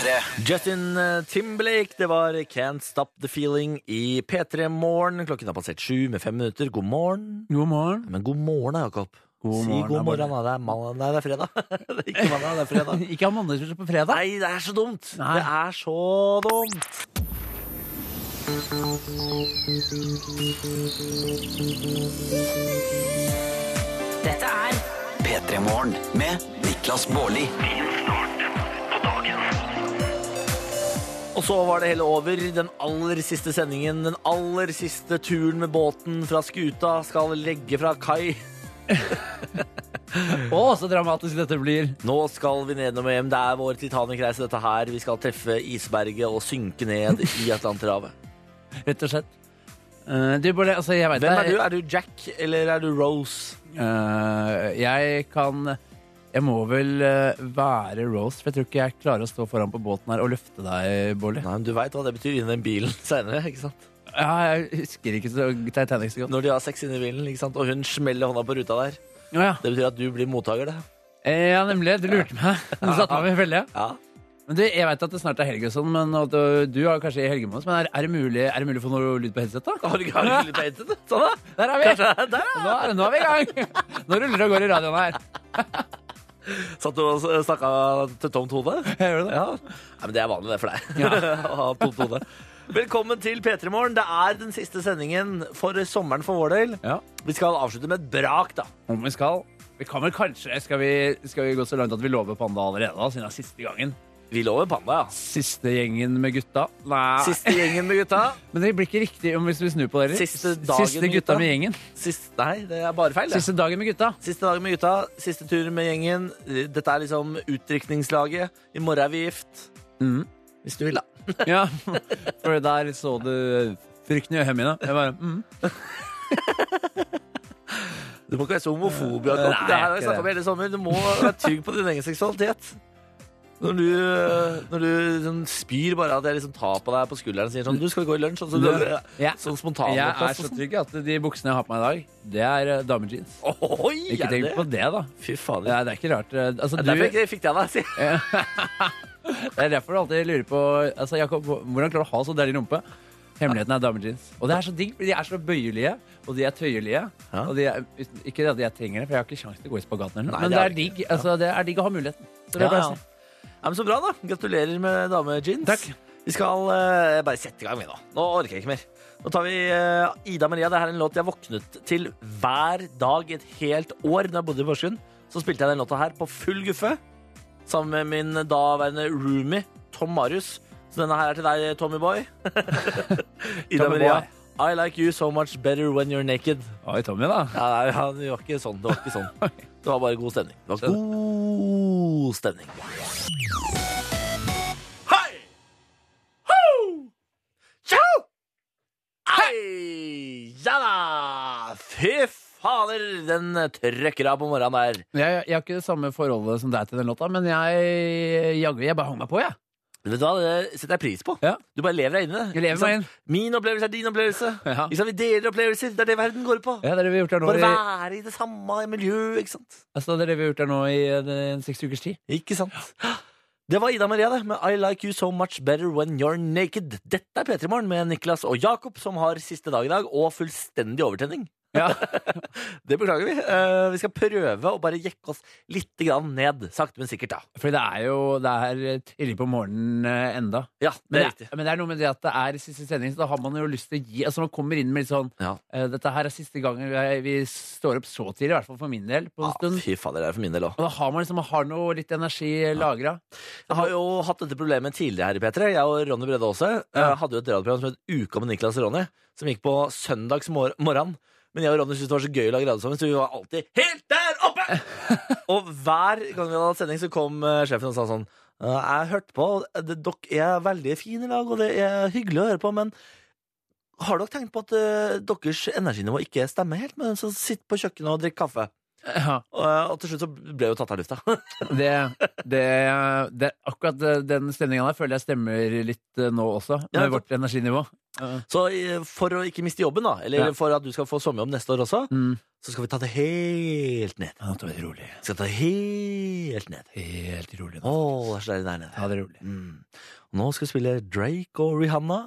P3. Justin eh, Timberlake, det var Can't Stop The Feeling i P3 Morgen. Klokken har passert sju med fem minutter. God morgen. God morgen. Men god morgen da, Jakob. God si morgen, god morgen, da. Det er, mandag. Nei, det er fredag. det er ikke mandag, det er fredag. Ikke ha mandagsbursdag på fredag. Nei, det er så dumt. Nei. Det er så dumt. Dette er P3 Morgen med Niklas Baarli. Og så var det hele over. Den aller siste sendingen, den aller siste turen med båten fra skuta skal legge fra kai. Å, så dramatisk dette blir. Nå skal vi nedom hjem. Det er vår Titanic-reise, dette her. Vi skal treffe isberget og synke ned i Atlanterhavet. Rett og slett. Uh, du, Bård, altså, jeg vet Hvem er du? Er du Jack, eller er du Rose? Uh, jeg kan Jeg må vel eh, være Rose, for jeg tror ikke jeg klarer å stå foran på båten her og løfte deg, Bolly. Nei, men Du veit hva det betyr inni den bilen seinere, ikke sant? Ja, jeg husker ikke så Titanic så godt. Når de har sex inni bilen, ikke sant? og hun smeller hånda på ruta der. Å ja. Det betyr at du blir mottaker, det. Eh, ja, nemlig. Du lurte meg. Du satte meg i felle. Ja. Men du, Jeg vet at det snart er helg, og sånn, men at du, du har kanskje helgemodus. Men er, er, det mulig, er det mulig å få noe lyd på headset? da? Har du ikke har du ikke litt på headsetet? Sånn, da. Der er vi! Kanskje, der. Nå er, nå er vi i gang! Nå ruller det og går i radioen her. Satt du og snakka til tomt hode? Jeg gjør det. Ja. Nei, men det er vanlig, det for deg. Ja. Å ha tomt hode. Velkommen til P3 Morgen. Det er den siste sendingen for sommeren for vår del. Ja. Vi skal avslutte med et brak, da. Om vi skal. Vi kan vel kanskje Skal vi, skal vi gå så langt at vi lover Panda allerede, da, siden det er siste gangen? Vi lover panda, ja. Siste gjengen med gutta? Nei. Siste gjengen med gutta. Men det blir ikke riktig om hvis vi snur på det. Siste dagen Siste med gutta med gjengen. Siste, nei, det er bare feil. Det. Siste dagen med gutta. Siste dagen med gutta, siste tur med gjengen. Dette er liksom utdrikningslaget. I morgen er vi gift. Mm. Hvis du vil, da. Ja, for der så du frykten i øynene mine. Jeg bare, mm. Du må ikke være så homofob. Det her har vi snakket om hele sommer. Du må være trygg på din egen seksualitet. Når du, når du sånn spyr bare at jeg liksom tar på deg på skulderen og sier sånn Du skal vi gå i lunsj? Og så, Ja. sånn spontan Jeg er så sånn. trygg at de buksene jeg har på meg i dag, det er uh, damejeans. Oi, Ikke er tenk på det, da. Fy faen. Ja, det er ikke rart. eh, Altså, Det er du, derfor jeg fikk av deg. Si. det er derfor du alltid lurer på altså, Jakob, Hvordan klarer du å ha så deilig rumpe? Hemmeligheten er damejeans. Og det er så digg, for de er så bøyelige, og de er tøyelige. Ja. De er, ikke at jeg trenger det, for jeg har ikke sjanse til å gå i spagaten. Nei, Men det det er er, digg, altså, det er digg å ha muligheten. Så det Ja, er ja. Men så bra, da. Gratulerer med damejeans. Takk. Vi skal eh, bare sette i gang, vi nå. Nå orker jeg ikke mer. Nå tar vi eh, Ida Maria. Det her er en låt jeg våknet til hver dag i et helt år da jeg bodde i Porsgrunn. Så spilte jeg den låta her på full guffe sammen med min daværende roomie Tom Marius. Så denne her er til deg, Tommy Boy. Ida Tommy Maria. Boy. I like you so much better when you're naked. Oi, Tommy, da. Ja, nei, det var ikke sånn. Det var ikke sånn. Det var bare god stemning. Det var god stemning. Hei! Ho! Tjau! Hei! Ja da! Fy fader, den trøkker av på morgenen der. Jeg, jeg har ikke det samme forholdet som deg til den låta, men jeg jaggu, jeg bare hang meg på, jeg. Vet du hva, Det setter jeg pris på. Ja. Du bare lever deg inn i det. Jeg lever meg inn. Min opplevelse er din opplevelse. Ja. Ikke sant? Vi deler opplevelser. Det er det verden går på. Ja, det er det vi har gjort her nå Bare i, være i det samme miljøet, ikke sant? altså, det er det vi har gjort her nå i eh, en seks ukers tid. Ikke sant? Det var Ida Maria det, med I like you so much better when you're naked. Dette er P3 Morgen med Niklas og Jakob, som har siste dag i dag, og fullstendig overtenning. Ja. Det beklager vi. Uh, vi skal prøve å bare jekke oss litt grann ned, sakte, men sikkert. da. For det er jo det er tidlig på morgenen uh, enda. Ja, det Men er riktig. men det er noe med det at det er siste sending, så da har man jo lyst til å gi Altså Man kommer inn med litt sånn Ja. uh, Dette her er siste gangen vi, vi står opp så tidlig, i hvert fall for min del, på en Ja, stund. fy fader, det er for min del også. Og da har man liksom man har noe litt energi ja. lagra. Jeg har jo hatt dette problemet tidligere her i P3. Jeg og Ronny Brede Aase Ja. hadde jo et radioprogram som het Uka med Niklas og Ronny, som gikk på søndags mor morgen. Men jeg og Ronny syntes det var så gøy å lage radio sammen, så vi var alltid helt der oppe! og hver gang vi hadde hatt sending, så kom eh, sjefen og sa sånn «Eh, Jeg hørte på, det, dere er veldig fine i lag, og det er hyggelig å høre på, men har dere tenkt på at eh, deres energinivå ikke stemmer helt med den som sitter på kjøkkenet og drikker kaffe? Ja. Og, til slutt så ble jo tatt av lufta. Det, det, det, akkurat den stemninga der føler jeg stemmer litt eh, nå også, Ja, med vårt energinivå. Så eh, for å ikke miste jobben, da, eller Ja. for at du skal få sommerjobb neste år også, Mm. så skal vi ta det helt ned. Ja, ta det rolig. Skal ta det helt ned. Helt rolig. Å, det er så deilig der nede. Ta det rolig. Mm. Nå skal vi spille Drake og Rihanna.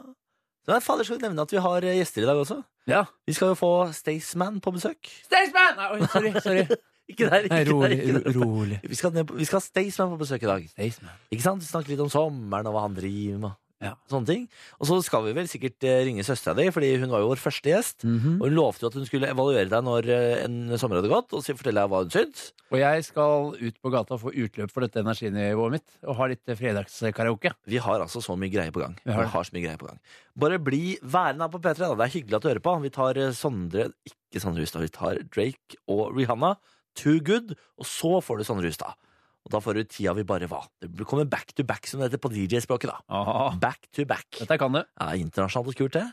Så, fader, skal vi nevne at vi har eh, gjester i dag også. Ja. Vi skal jo få Staysman på besøk. Staysman! Nei, oi, sorry. sorry. Ikke der, ikke Nei, rolig, der. Ikke der. rolig. Vi skal, ned på, vi skal ha Staysman på besøk i dag. Staysman. Ikke sant? Vi snakker litt om sommeren og hva han driver med. Ja. Sånne ting. Og så skal vi vel sikkert eh, ringe søstera di, fordi hun var jo vår første gjest. Mhm. Og hun lovte jo at hun skulle evaluere deg når eh, en sommer hadde gått, og fortelle deg hva hun syntes. Og jeg skal ut på gata og få utløp for dette energinivået mitt, og ha litt fredagskaraoke. Vi har altså så mye greier på gang. Vi Vi har har, så mye greier på gang. Bare bli værende her på P3. Da. Det er hyggelig at du hører på. Vi tar eh, Sondre Ikke Sondre Hustad, vi tar Drake og Rihanna. Too good. Og så får du Sondre Hustad. Og da får du tida vi bare var. Det kommer back to back, som det heter på DJ-språket. da Aha. Back to back. Dette kan du. Ja, internasjonalt og kult, det.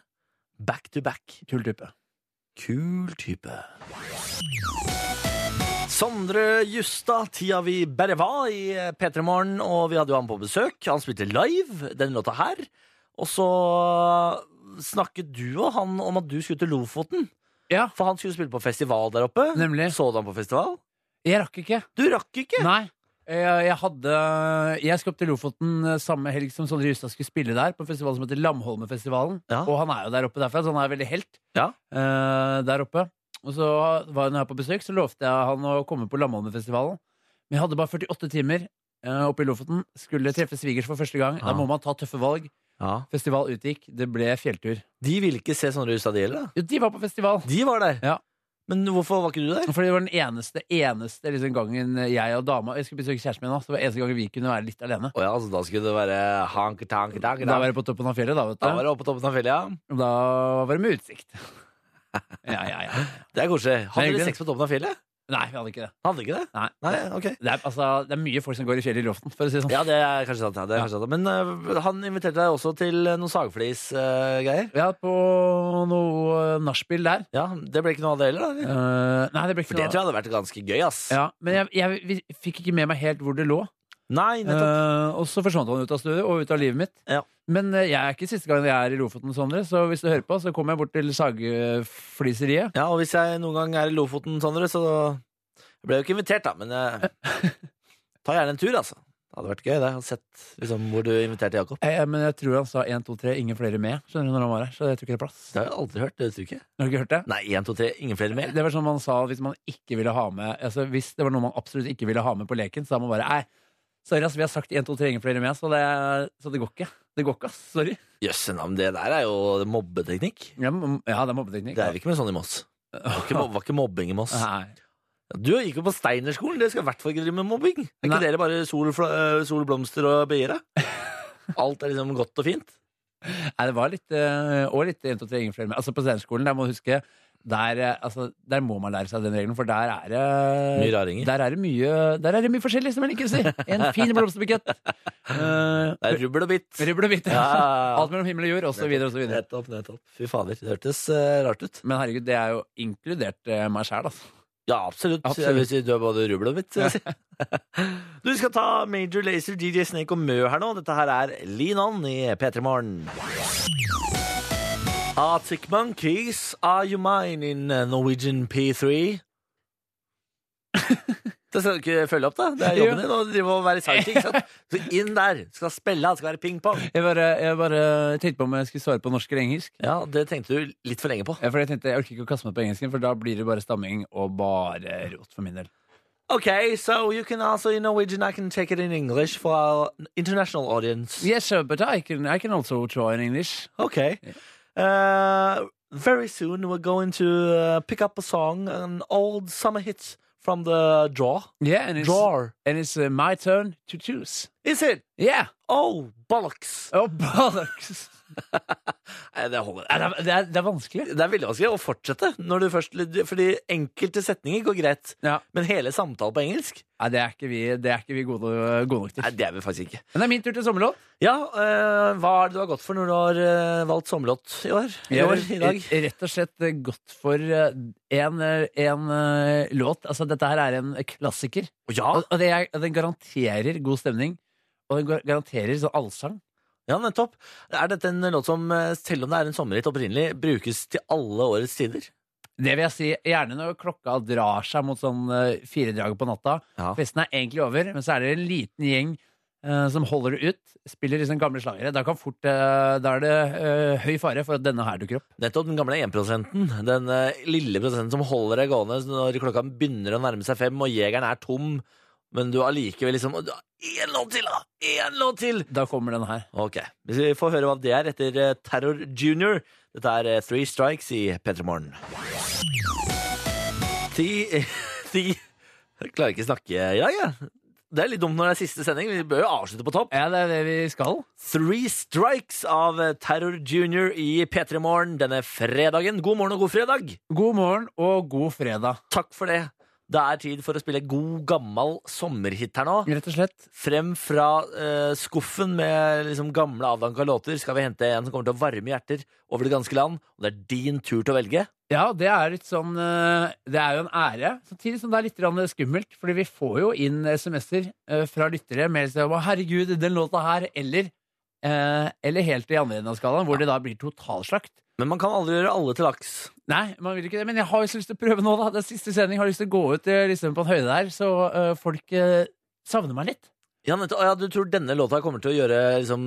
Back to back. Kul type. Kul type. Sondre Justad, tida vi bare var i P3 Morgen, og vi hadde jo han på besøk. Han spilte live den låta her. Og så snakket du og han om at du skulle til Lofoten. Ja. For han skulle spille på festival der oppe. Nemlig. Så du han på festival? Jeg rakk ikke. Du rakk ikke! Nei. Jeg, jeg hadde Jeg skal opp til Lofoten eh, samme helg som Sondre Justad skulle spille der, på en festival som heter Lamholmenfestivalen. Ja. Og han er jo der oppe derfra, så han er veldig helt Ja. uh, der oppe. Og så var hun her på besøk, så lovte jeg han å komme på Lamholmenfestivalen. Men jeg hadde bare 48 timer uh, oppe i Lofoten. Skulle treffe svigers for første gang. Ja. Da må man ta tøffe valg. Ja. Festival utgikk. Det ble fjelltur. De ville ikke se Sondre Justad, heller? da? Jo, de var på festival. De var der. Ja. Men hvorfor var ikke du der? Fordi det var den eneste eneste liksom, gangen jeg og dama Jeg skulle besøke kjæresten min nå, så det var eneste gangen vi kunne være litt alene. Oh, ja, altså Da skulle det være hank, tank, tank, Da var det på toppen av fjellet, da, vet Da var det oppe på toppen av fjellet, ja. Da var det med utsikt. Ja, ja, ja. Det er koselig. Hadde dere sex på toppen av fjellet? Nei, vi hadde ikke det. Hadde ikke det? Nei. Nei, ok Det er, altså, det er mye folk som går i fjellet i loften, for å si det sånn. Ja, det er kanskje sant. Ja. Det er kanskje sant. Men øh, han inviterte deg også til øh, noen sagflis-greier. Ja, på noe uh, nachspiel der. ja, det ble ikke noe av det heller, da? eller? Eh, nei, det ble ikke For det noe tror jeg hadde vært ganske gøy, ass. ja, Men jeg, jeg vi fikk ikke med meg helt hvor det lå. Nei, nettopp. Uh, og så forsvant han ut av studio og ut av livet mitt. Ja. Men uh, jeg er ikke siste gang jeg er i Lofoten, Sondre, så hvis du hører på, så kommer jeg bort til sagfliseriet. Ja, og hvis jeg noen gang er i Lofoten, Sondre, så Jeg ble jo ikke invitert, da, men jeg tar gjerne en tur, altså. Det hadde vært gøy, det. sett liksom, hvor du inviterte Jakob. Eh, men jeg tror han sa 1, 2, 3, ingen flere med. Skjønner du når han var her, så jeg tror ikke det er plass. Det har jeg aldri hørt. det uttrykket. Har du ikke hørt det? Nei, én, to, tre, ingen flere med. Det var sånn man sa hvis man ikke ville ha med altså Hvis det var noe man absolutt ikke ville ha med på leken, så sa man bare Nei, sorry, ass, vi har sagt 1, 2, 3, ingen flere med, så det, så det går ikke. Det går ikke, ass. Sorry. Jøsse navn, det der er jo mobbeteknikk. Ja, m- ja det er mobbeteknikk. Det er ikke med sånn i Moss. Det var ikke, mob- var ikke mobbing i Moss. Nei. Du gikk jo på Steinerskolen. Dere skal i hvert fall ikke drive med mobbing. Er ikke Nei. dere bare sol, fla- øh, sol blomster og bier. Alt er liksom godt og fint. Nei, det var litt eh, Og litt 1, 2, 3, ingen flere med. Altså På Steinerskolen, der må du huske der, eh, altså, der må man lære seg den regelen, for der er det Mye raringer. Der er det mye, der er det mye forskjellig, som jeg liker å si. En fin blomsterbukett. Uh, Det er rubbel og bitt. Rubbel og hvitt. Ja. Alt mellom himmel og jord, osv. osv. Nettopp, nettopp. Fy fader, det hørtes uh, rart ut. Men herregud, det er jo inkludert uh, meg sjæl, altså. Ja, absolutt. Absolutt. Jeg vil si du er både rubbel og vil. Du skal ta Major Lazer, DJ Snake og Mø her nå. Dette her er Lean On i P3 Morgen. Arctic Monkeys, Are You Mine in Norwegian P3? Det skal du ikke følge opp, da. Det er jobben din å drive og være sidekick. Så inn der. Skal spille, skal være ping-pong. Jeg bare, jeg bare tenkte på om jeg skulle svare på norsk eller engelsk. Ja, det tenkte du litt for lenge på. Ja, For Jeg tenkte, jeg orker ikke å kaste meg på engelsken, for da blir det bare stamming og bare rot for min del. Okay, so you can also in Norwegian. I can take it in English for our international audience. Yes, sir, but I can, I can also try in English. Okay. Uh, very soon we're going to uh, pick up a song, an old summer hit from the draw. Yeah, and it's, Drawer. and it's uh, my turn to choose. Is it? Yeah! Oh, bollocks. Oh, bollocks! Det holder. Det er, det, er, det er vanskelig. Det er veldig vanskelig å fortsette, når du først, fordi enkelte setninger går greit. Ja. Men hele samtalen på engelsk, Nei, det er ikke vi, det er ikke vi gode, gode nok til. nei, det er vi faktisk ikke. Men det er min tur til sommerlåt. Ja, øh, hva er det du har gått for når du har øh, valgt sommerlåt i år? I år, i dag? Rett og slett eh, gått for en, en eh, låt. Altså, dette her er en klassiker. Ja, Og, og det er, den garanterer god stemning. Og den garanterer sånn allsang. Ja, nettopp. Er dette en låt som, øh, selv om det er en sommerhit opprinnelig, brukes til alle årets tider? Det vil jeg si, Gjerne når klokka drar seg mot sånn uh, firedraget på natta. Ja. Festen er egentlig over, men så er det en liten gjeng eh, som holder det ut. Spiller liksom gamle slagere. Da, kan fort, eh, da er det eh, høy fare for at denne her dukker opp. Nettopp den gamle 1% Den lille prosenten som holder deg gående når klokka begynner å nærme seg fem, og jegeren er tom, men du allikevel liksom du har Én låt til, da! Én låt til! Da kommer den her. Ok, Vi får høre hva det er etter eh, Terror Junior. Dette er eh, Three Strikes i P3 Morgen. Ti Ti Jeg klarer ikke snakke i dag, jeg. Det er litt dumt når det er siste sending. Vi bør jo avslutte på topp. Ja, det er det vi skal. Three Strikes av eh, Terror Junior i P3 Morgen denne fredagen. God morgen og god fredag! God morgen og god fredag. Takk for det. Det er tid for å spille god, gammel sommerhit her nå. Rett og slett. Frem fra eh, skuffen med liksom gamle, avdanka låter skal vi hente en som kommer til å varme hjerter over det ganske land. Og det er din tur til å velge. Ja, det er litt sånn eh, Det er jo en ære, samtidig som det er litt skummelt. Fordi vi får jo inn SMS-er eh, fra lyttere med liksom, 'herregud, den låta her', eller eh, Eller helt i andre enden av skalaen, hvor det da blir totalslakt. Men man kan aldri gjøre alle til laks. Nei, man vil ikke det, men jeg har jo så lyst til å prøve nå, da. Det er siste sending. Har lyst til å gå ut liksom, på en høyde der, så eh, folk eh, savner meg litt. Ja, nettopp. ja, Du tror denne låta kommer til å gjøre liksom,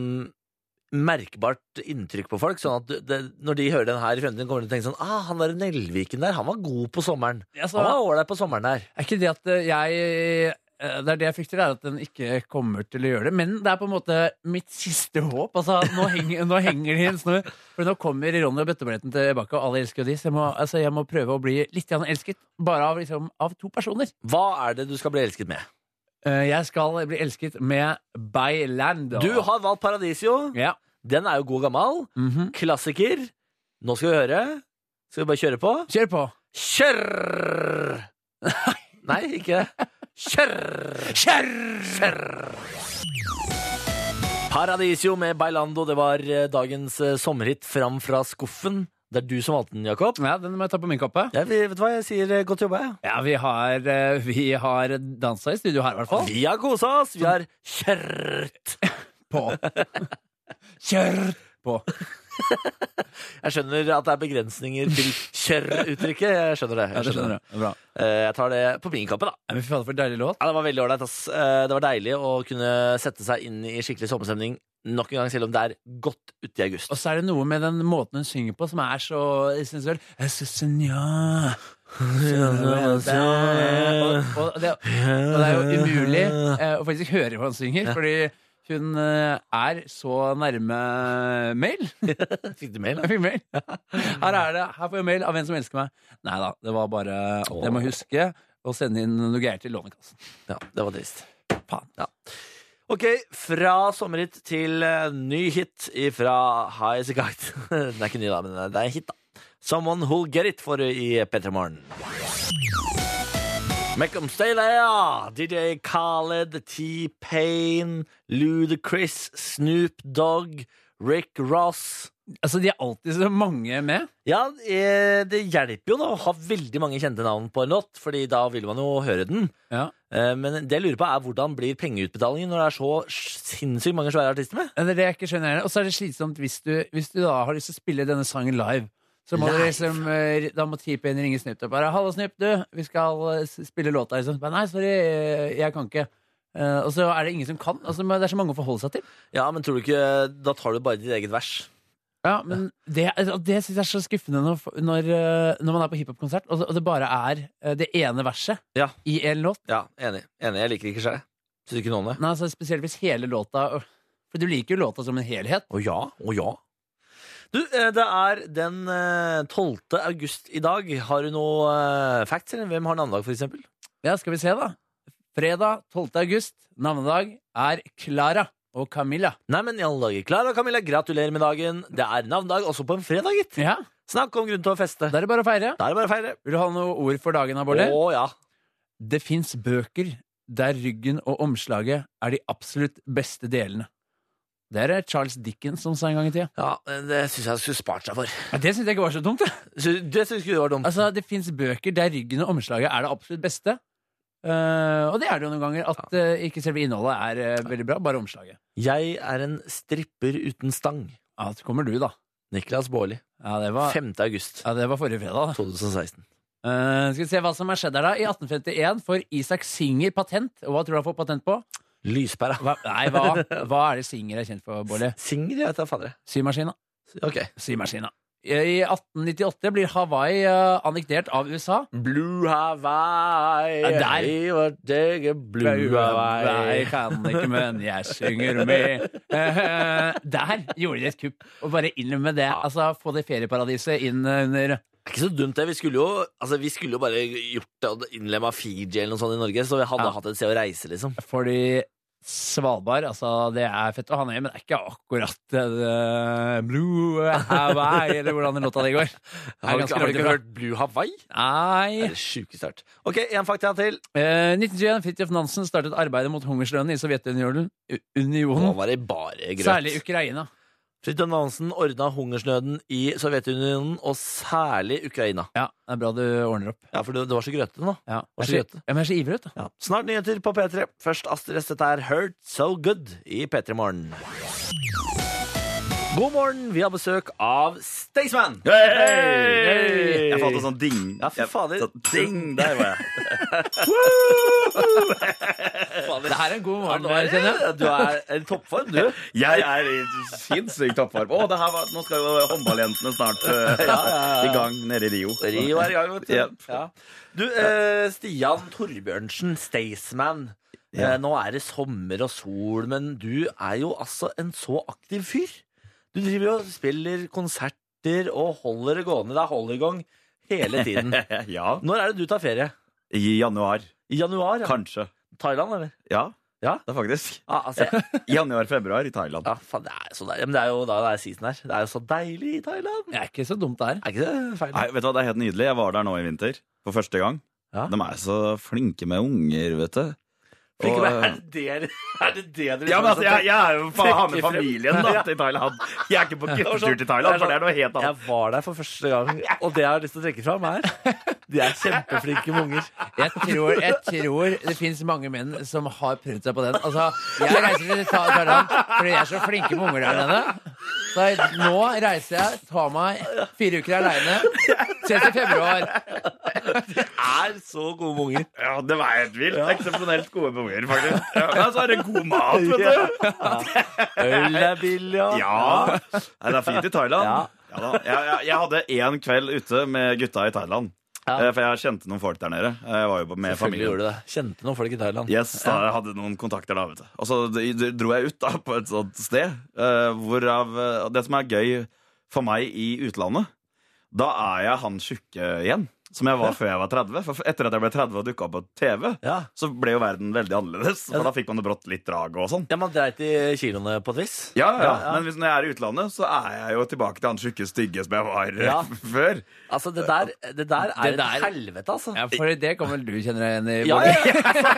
merkbart inntrykk på folk? Sånn at det, når de hører den her i fremtiden, kommer de til å tenke sånn ah, Han der Nelviken der, han var god på sommeren. Altså, Han var ålreit på sommeren der. er ikke det at jeg Det er det jeg frykter, er at den ikke kommer til å gjøre det. Men det er på en måte mitt siste håp. Altså, nå, henger, nå henger det i en snø. For nå kommer Ronny og Bøtteballetten tilbake, og alle elsker jo de. Så jeg må, altså, jeg må prøve å bli litt elsket. Bare av, liksom, av to personer. Hva er det du skal bli elsket med? Eh, jeg skal bli elsket med Bailando. Du har valgt Paradisio. Ja. Den er jo god gammel. Mhm. Klassiker. Nå skal vi høre. Skal vi bare kjøre på? Kjør på. Kjør! Nei, ikke det. Kjørr! Kjørr! Paradisio med Bailando. Det var eh, dagens eh, sommerhit fram fra skuffen. Det er du som valgte den, Jakob. Ja, Den må jeg ta på min kappe. Ja, vi, vet du hva, jeg sier eh, godt jobba, jeg. Ja, vi har, vi har dansa i studio her, i hvert fall. Vi har kosa oss. Vi har kjørt. På. kjørt på. Jeg skjønner at det er begrensninger til kjørr-uttrykket. Jeg skjønner det. Ja, Jeg, det skjønner det. Bra. Eh, jeg tar det på min kappe, da. Ja, men for en deilig låt. Ja, Det var veldig ålreit. Eh, Det var deilig å kunne sette seg inn i skikkelig sommerstemning nok en gang, selv om det er godt ute i august. Og så er det noe med den måten hun synger på, som er så sensuell. Ja. Og, og, det, og det er jo umulig eh, å faktisk høre hva hun synger, fordi hun eh, er så nærme mail. Fikk du mail? Jeg fikk mail. Her er det. Her får jeg mail av en som elsker meg. Nei da, det var bare Jeg må huske å sende inn noe greier til Lånekassen. Ja, det var trist. Faen. Ja. Ok, fra sommerhit til eh, ny hit fra High A Den er ikke ny, da, men det er en hit, da. Someone Who'll Get It for i P3 Morgen. Make them stay there! DJ Khaled, T-Pain, Ludacris, Snoop Dogg, Rick Ross. Altså, de er alltid så mange med. Ja, eh, det hjelper jo da å ha veldig mange kjente navn på en låt, Fordi da vil man jo høre den. Ja. Eh, Men det jeg lurer på er hvordan blir pengeutbetalingen når det er så sinnssykt mange svære artister med? Det er det jeg ikke skjønner. Og så er det slitsomt hvis du, hvis du da har lyst til å spille denne sangen live. Så må du liksom, eh, da må T-Pain ringe Snipp og bare 'Hallo, Snipp du, vi skal eh, spille låta'. Liksom. Bare, Nei, sorry, eh, jeg kan ikke. Og så er det ingen som kan. Altså, det er så mange å forholde seg til. Ja, men tror du ikke Da tar du bare ditt eget vers. Ja, men det, altså, det syns jeg er så skuffende når, når, når man er på hiphop-konsert, og, det- bare er det ene verset Ja. i en låt. Ja, enig. enig. Jeg liker ikke seg Syns ikke noe om det. Nei, altså, Spesielt hvis hele låta øh, For du liker jo låta som en helhet. Å ja, å ja. Du, eh, det er den eh, 12. august i dag. Har du noe eh, facts, eller hvem har navnedag, for eksempel? Ja, skal vi se, da. Fredag 12. august, navnedag, er Klara og Camilla. Nei, men i alle dager. Klara og Camilla, gratulerer med dagen. Det er navnedag også på en fredag, gitt. Ja, Snakk om grunn til å feste. Da er det bare å feire. Da er det bare å feire. Vil du ha noen ord for dagen, da, Bård? Å ja. Det fins bøker der ryggen og omslaget er de absolutt beste delene. Det er det Charles Dickens som sa en gang i tida. ja. Det syns jeg skulle spart seg for. Ja, det syns jeg ikke var så dumt. Det Det synes ikke du var dumt. Altså, Det fins bøker der ryggen og omslaget er det absolutt beste. Eh, og det er det jo noen ganger. At eh, ikke selve innholdet er eh, veldig bra, bare omslaget. Jeg er en stripper uten stang. Ja, så kommer du, da. Niklas Baarli. Ja, det var, 5. august ja, det var forrige fredag. da. 2016. Eh, skal vi se hva som har skjedd her, da. I 1851 får Isak Singer patent. Og hva tror du han får patent på? Lyspæra. Hva, nei, hva, hva er det Singer er kjent for, Bård? Singer, jeg vet da fader. Symaskina. Ok. Symaskina. I 1898 blir Hawaii uh, annektert av USA. Blue Hawaii, Ja, der. jeg deg Blue Hawaii. Jeg kan ikke, men jeg synger med. Uh, Der gjorde de et kupp. Og bare inn med det. Altså, Få det ferieparadiset inn under Det er ikke så dumt, det. Vi skulle jo, altså, vi skulle jo bare gjort det og innlemma Fiji eller noe sånt i Norge, så vi hadde Ja. hatt et sted å reise, liksom. Fordi Svalbard, altså det er fett å ha ned, men det er ikke akkurat uh, Blue Hawaii, eller hvordan den låta di går. Det Har er du ganske ikke, har du langt ikke ifra. hørt Blue Hawaii? Det Nei. er det sjukeste jeg har hørt. Ok, én fakta til. Eh, 1921, Fridtjof Nansen startet arbeidet mot hungerslønnen i Sovjetunionen. U- Nå Unionen. var det bare grøt. Særlig Ukraina. Fridtjof Nansen ordna hungersnøden i Sovjetunionen, og særlig Ukraina. Ja, det er bra du ordner opp. Ja, for det, det var så grøtete nå. Ja, Var jeg så, ja, men jeg er så ivrig, vet du. Ja. Snart nyheter på P3. Først Astrid S. Dette er Hurt So Good i P3 Morgen. God morgen, vi har besøk av Staysman. Hey! Jeg fant en sånn ding. Ja, fy fader. Ding! Der var jeg. Det her er en god morgen, Ja, er jeg. Du er i toppform, du. Jeg er i sinnssykt toppform. Oh, var, nå skal jo håndballjentene snart uh, Ja, i gang nede i Rio. Rio er i gang, vet du. Du, uh, Stian Torbjørnsen, Staysman. Eh, nå er det sommer og sol, men du er jo altså en så aktiv fyr. Du driver jo og spiller konserter og holder det gående. Det er holder i gang hele tiden. ja. Når er det du tar ferie? I januar. I januar? Ja. Kanskje. Thailand, eller? Ja, Ja. det er faktisk. Ah, altså, Januar-februar i Thailand. ja faen, det er så deilig. Men det er jo da det er season her. Det er jo så deilig i Thailand. Det er ikke så dumt, det her. Er ikke det feil? Nei, vet du hva, Det er helt nydelig. Jeg var der nå i vinter for første gang. Ja. De er så flinke med unger, vet du. Og- er det det er det det dere Ja, men altså, jeg, jeg er jo faen ha med familien da, til Thailand. Jeg er ikke på var guttetur sånn- til Thailand, for det er noe helt annet. Jeg var der for første gang, og det jeg har lyst til å trekke fram, er De er kjempeflinke med unger. Jeg tror, jeg tror det fins mange menn som har prøvd seg på den. Altså, Jeg reiser til Thailand fordi jeg er så flinke med unger der nede. Så jeg, nå reiser jeg, tar meg fire uker aleine. Ses i februar. Er så gode med unger. Ja, det var helt vilt. Eksepsjonelt gode med unger, faktisk. Ja, men så er det god mat, vet du. Øl er billig, ja. Ja. Nei, det er fint i Thailand. Ja. Ja, da. Jeg, jeg, jeg hadde én kveld ute med gutta i Thailand. Ja. Eh, For jeg kjente noen folk der nede. Jeg var jo med Selvfølgelig familien. gjorde du det. Kjente noen folk i Thailand. Yes, da jeg hadde noen kontakter da, vet du. Og så dro jeg ut da på et sånt sted, eh, hvorav eh, Det som er gøy for meg i utlandet, da er jeg han tjukke igjen. Som jeg var før jeg var 30. For etter at jeg ble 30 og dukka på TV, Ja. så ble jo verden veldig annerledes. For da fikk man jo brått litt drag og sånn. ja, man dreit i kiloene på et vis. Ja, ja, Ja. Men hvis, når jeg er i utlandet, så er jeg jo tilbake til han tjukke stygge som jeg var eh, Ja. før. Altså, det der, det der er Det et helvete, altså. Ja, for det kan vel du kjenne deg igjen i? Ja, ja,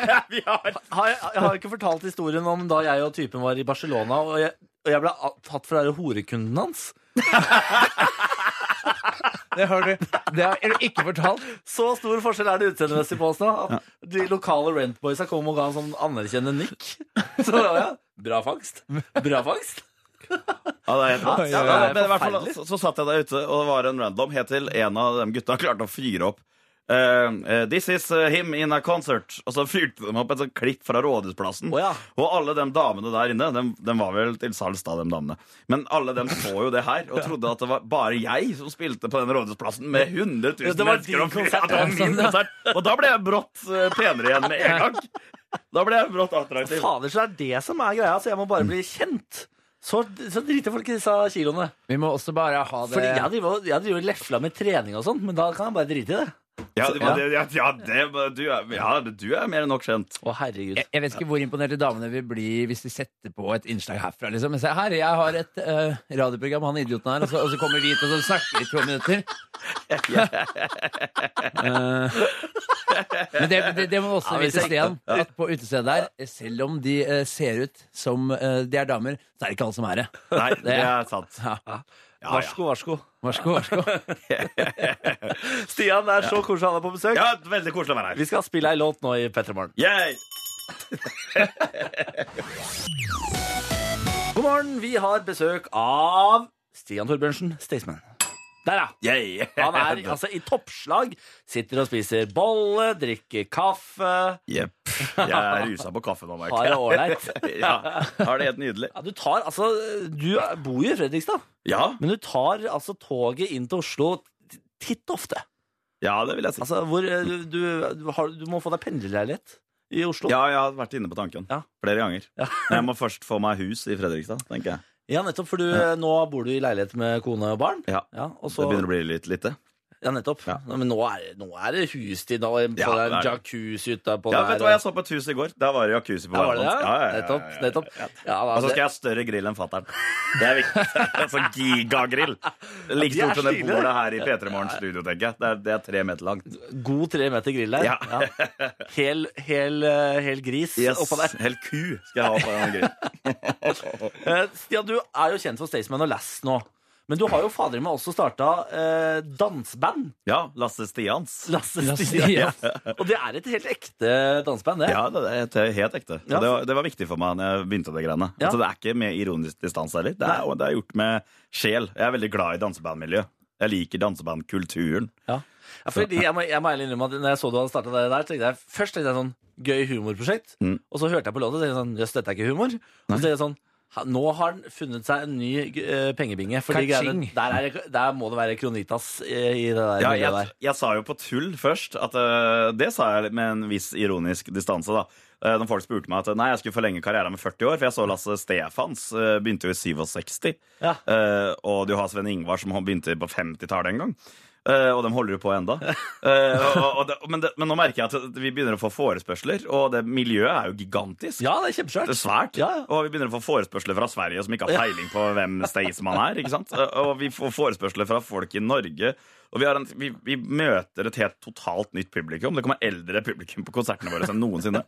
ja, Vi har jeg har ikke fortalt historien om da jeg og typen var i Barcelona, og jeg, og jeg ble tatt for å være horekunden hans. Det har du det har du ikke fortalt. Så stor forskjell er det utseendemessig på oss nå. At de lokale rentboysa kom og ga en sånn anerkjennende nikk. Så ja, bra fangst. Bra fangst. Ja, det er helt rått. Ja, Ja, ja, men i hvert fall, så, så satt jeg der ute, og det var en random helt til en av de gutta klarte å fyre opp eh, eh, This is eh, him in a concert. Og så fyrte de opp et sånt klipp fra Rådhusplassen. Oh, ja. Og alle de damene der inne, de, de var vel til salgs, da, de damene. Men alle dem så jo det her og trodde at det var bare jeg som spilte på den Rådhusplassen med 100 000 Ja, det var mennesker. din og konsert, Ja, det var min konsert. Og da ble jeg brått penere igjen med en gang. Da ble jeg brått attraktiv. Fader, så det er det som er greia. Så jeg må bare bli kjent. Så, så driter folk i disse kiloene. Vi må også bare ha det Fordi jeg driver og- jeg driver og lefla med trening og sånn, men da kan jeg bare drite i det. Ja, det, Ja. ja, ja, det, du, er, ja, du er mer enn nok kjent. Å, herregud. Jeg, jeg vet ikke hvor imponerte damene vil bli hvis de setter på et innslag herfra. Liksom. Men se, her, jeg har et uh, radioprogram, han idioten her, og så, og så kommer vi hit og så snakker vi i to minutter. uh, men det, det, det må også Ja, vi vite, Stian, at på utestedet der, selv om de uh, ser ut som de er damer, så er det ikke alle som er det. Nei, det er sant. Ja. Varsko, varsko. så god. Stian, det er så koselig å ha deg på besøk. ja, veldig koselig å være her. Vi skal spille ei låt nå i P3 Morgen. Yay! God morgen, vi har besøk av Stian Torbjørnsen, Staysman. Der, ja. Han er altså i toppslag. Sitter og spiser bolle, drikker kaffe. Jepp. Jeg er rusa på kaffe nå, merker Har det ålreit. ja, har det helt nydelig. Ja, du tar altså Du bor jo i Fredrikstad, Ja, men du tar altså toget inn til Oslo titt ofte. ja det vil jeg si. Altså, hvor eh, du, du, du, har, du må få deg pendlerleilighet i Oslo. Ja, jeg har vært inne på tanken Ja. flere ganger. Ja. Men jeg må først få meg hus i Fredrikstad, tenker jeg. Ja, nettopp, for du, nå bor du i leilighet med kone og barn. Ja, Ja, og Det begynner å bli litt lite. Ja nettopp. Ja. Men nå er, nå er det hustid. Nå er Ja, det er det. jacuzzi utapå Ja, der. vet du hva, Jeg så på et hus i går. Da var det jacuzzi på verandaen. Ja, ja, Nettopp, nettopp. Da, Og så skal jeg ha større grill enn fatter'n. Det er viktig. Sånn gigagrill. Like stort som det bordet her i P3 Morgens studio, tenker jeg. Det er, det er tre meter langt. God tre meter grill der. Ja. Hel, hel, eh, hel gris Yes. oppå der. Hel ku skal jeg ha på den grillen. Eh, Stian, du er jo kjent for Staysman og Lass nå. Men du har jo fader meg også starta eh, danseband. Ja, Lasse Stians. Lasse Stians. Stian. Stian. Og det er et helt ekte danseband, det. Ja, det er helt ekte. Ja. Det, var, det var viktig for meg når jeg begynte det greiene. Ja. Altså, det er ikke med ironisk distanse heller. Det er, det er gjort med sjel. Jeg er veldig glad i dansebandmiljø. Jeg liker dansebandkulturen. Ja. Ja, fordi jeg må, jeg må ærlig innrømme at når jeg så du hadde starta det der, tenkte jeg først tenkte jeg sånn gøy humorprosjekt. Mm. Og så hørte jeg på låta og tenkte jeg sånn jøss, dette er ikke humor. Og så tenkte jeg sånn nå har han funnet seg en ny eh, pengebinge. Fordi greiene, der, er, der må det være Kronitas eh, i det der Ja, jeg, der. jeg sa jo på tull først at uh, Det sa jeg med en viss ironisk distanse, da. Uh, Når folk spurte meg at nei, jeg skulle forlenge karrieren med 40 år, for jeg så Lasse Stefans uh, begynte jo i 67. Ja. Eh, og du har Sven Ingvar som begynte på 50-tallet en gang. Eh, og de holder jo på ennå. og, og det, men, det, men nå merker jeg at vi begynner å få forespørsler, og det miljøet er jo gigantisk. Ja, det er Det er svært. Ja, ja. Og vi begynner å få forespørsler fra Sverige som ikke har peiling på hvem Staysman er. ikke sant? Og vi får forespørsler fra folk i Norge. Og vi, har en, vi, vi møter et helt totalt nytt publikum. Det kommer eldre publikum på konsertene våre enn noensinne.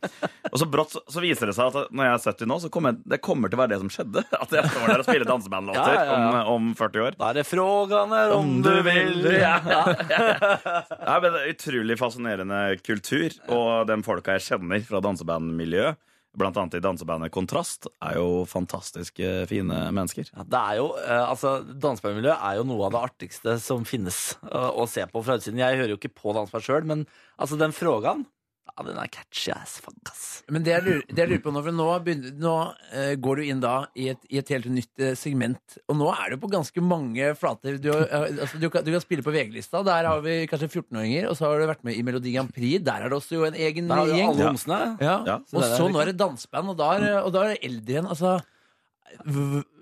Og så brått så, så viser det seg at når jeg er 70 nå, så kommer det kommer til å være det som skjedde. At jeg står der og spiller dansebandlåter Ja, ja, ja. om, om 40 år. Da er det frågane om du vil. Ja. Ja, men det er Utrolig fascinerende kultur. Og de folka jeg kjenner fra dansebandmiljøet, blant annet i dansebandet Kontrast, er jo fantastisk fine mennesker. Ja, det er jo, eh, altså Dansebandmiljøet er jo noe av det artigste som finnes eh, å se på fra utsiden. Jeg hører jo ikke på danseband sjøl, men altså den frågan ja, den er catchy as fuck, ass. Men det jeg lurer, det jeg lurer på nå, for nå, begynner, nå uh, går du inn da i et, i et helt nytt eh, segment, og nå er du på ganske mange flater. Du, eh, altså, du, kan, du kan spille på VG-lista, der har vi kanskje 14-åringer, og så har du vært med i Melodi Grand Prix, der er det også jo en egen Der gjeng. alle Ja. homsene. Ja. Ja. Og Så nå er det danseband, og da er, og da er det eldre igjen. Altså,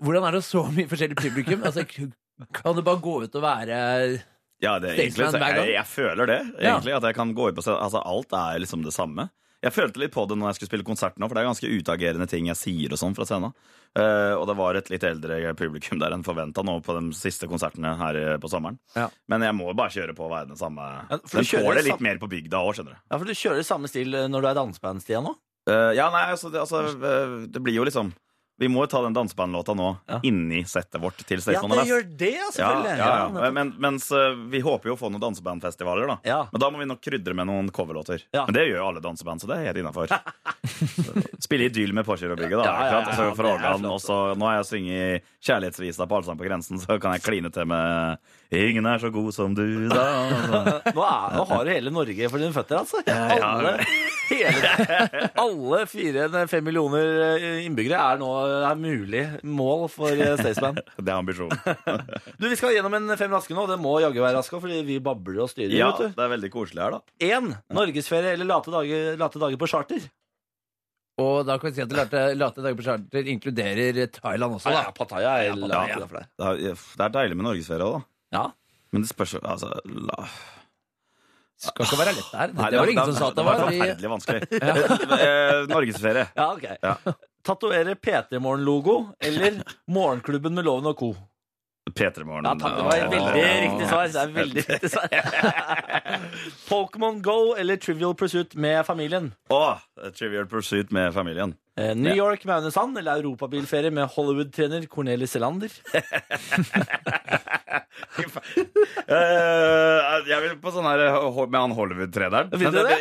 hvordan er det så mye forskjellig publikum? Altså, kan det bare gå ut og være Ja, det er egentlig, så jeg, jeg føler det, Ja. egentlig. At jeg kan gå på. Altså, alt er liksom det samme. Jeg følte litt på det når jeg skulle spille konsert nå, for det er ganske utagerende ting jeg sier og sånn fra scenen. Uh, og det var et litt eldre publikum der enn forventa nå på de siste konsertene her eh, på sommeren. Ja. Men jeg må bare kjøre på å være den samme. Ja, Den får det litt samme... mer på bygda òg, skjønner du. Ja, for du kjører samme stil eh, når du er danseband, Stian, nå? Uh, ja, nei, altså det, altså det blir jo liksom Vi må jo ta den dansebandlåta nå Ja. inni settet vårt til Ja, det gjør det, selvfølgelig. ja, ja. Men, mens eh, vi håper jo å få noen dansebandfestivaler, da. Ja. Men da må vi nok krydre med noen coverlåter. Ja. Men det gjør jo alle danseband, så det er helt innafor. Spille Idyll med Påkjørerbygget, da. Ja, ja, fra Ågan, og så nå har jeg sunget kjærlighetsvisa på Allsang på grensen, så kan jeg kline til med 'Ingen er så god som du', da. Nå, er, nå har du hele Norge for dine føtter, altså. Ja, ja. Alle, hele, alle fire fem millioner eh, innbyggere er nå er mulig mål for eh, Staysman. Det er ambisjonen. Du, Vi skal gjennom en fem raske nå. Det må jaggu være raske, fordi vi babler og styrer. Ja, vet du. det er veldig koselig her, da. Én norgesferie eller late dager, late dager på charter. Og da kan vi si at late, late dager på charter inkluderer Thailand også, Ja, da. Pattaya er Ja, Pattaya. er, det er deilig med norgesferie òg, da. Ja. Men det spørs jo altså, la, Skal ikke være lett det. Nei, Det var det ingen som sa at det var. Det var forferdelig vanskelig. Eh, Norgesferie. Ja, ok. Ja. Tatovere P3 Morgen-logo eller Morgenklubben med Loven og co. P3 Morgen. Ja, takk, det var et veldig riktig svar. Det er veldig riktig svar. Pokémon Go eller Trivial Pursuit med familien. Å, Trivial Pursuit med familien. Eh, New York med Aune Sand eller europabilferie med Hollywood-trener Cornelis Selander. Eh, jeg vil på sånn her eh, med han Hollywood-treneren.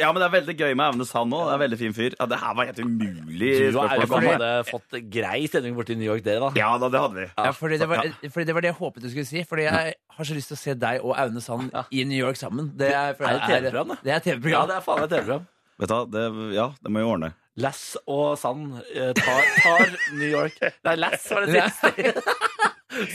Ja, men det er veldig gøy med Aune Sand òg. Er veldig fin fyr. Ja, det her var helt umulig. Du og Aune hadde fått grei stemning borti New York, dere, da. Ja da, det hadde vi. Ja, fordi det, var, fordi det var det jeg håpet du skulle si. Fordi jeg har så lyst til å se deg og Aune Sand i New York sammen. Det er, Er det TV-program, da? Det er Ja, TV-program. det er faen meg TV-program. Vet du det, ja, det må vi ordne. Lass og Sand eh, tar, tar New York Nei, Lass var det siste.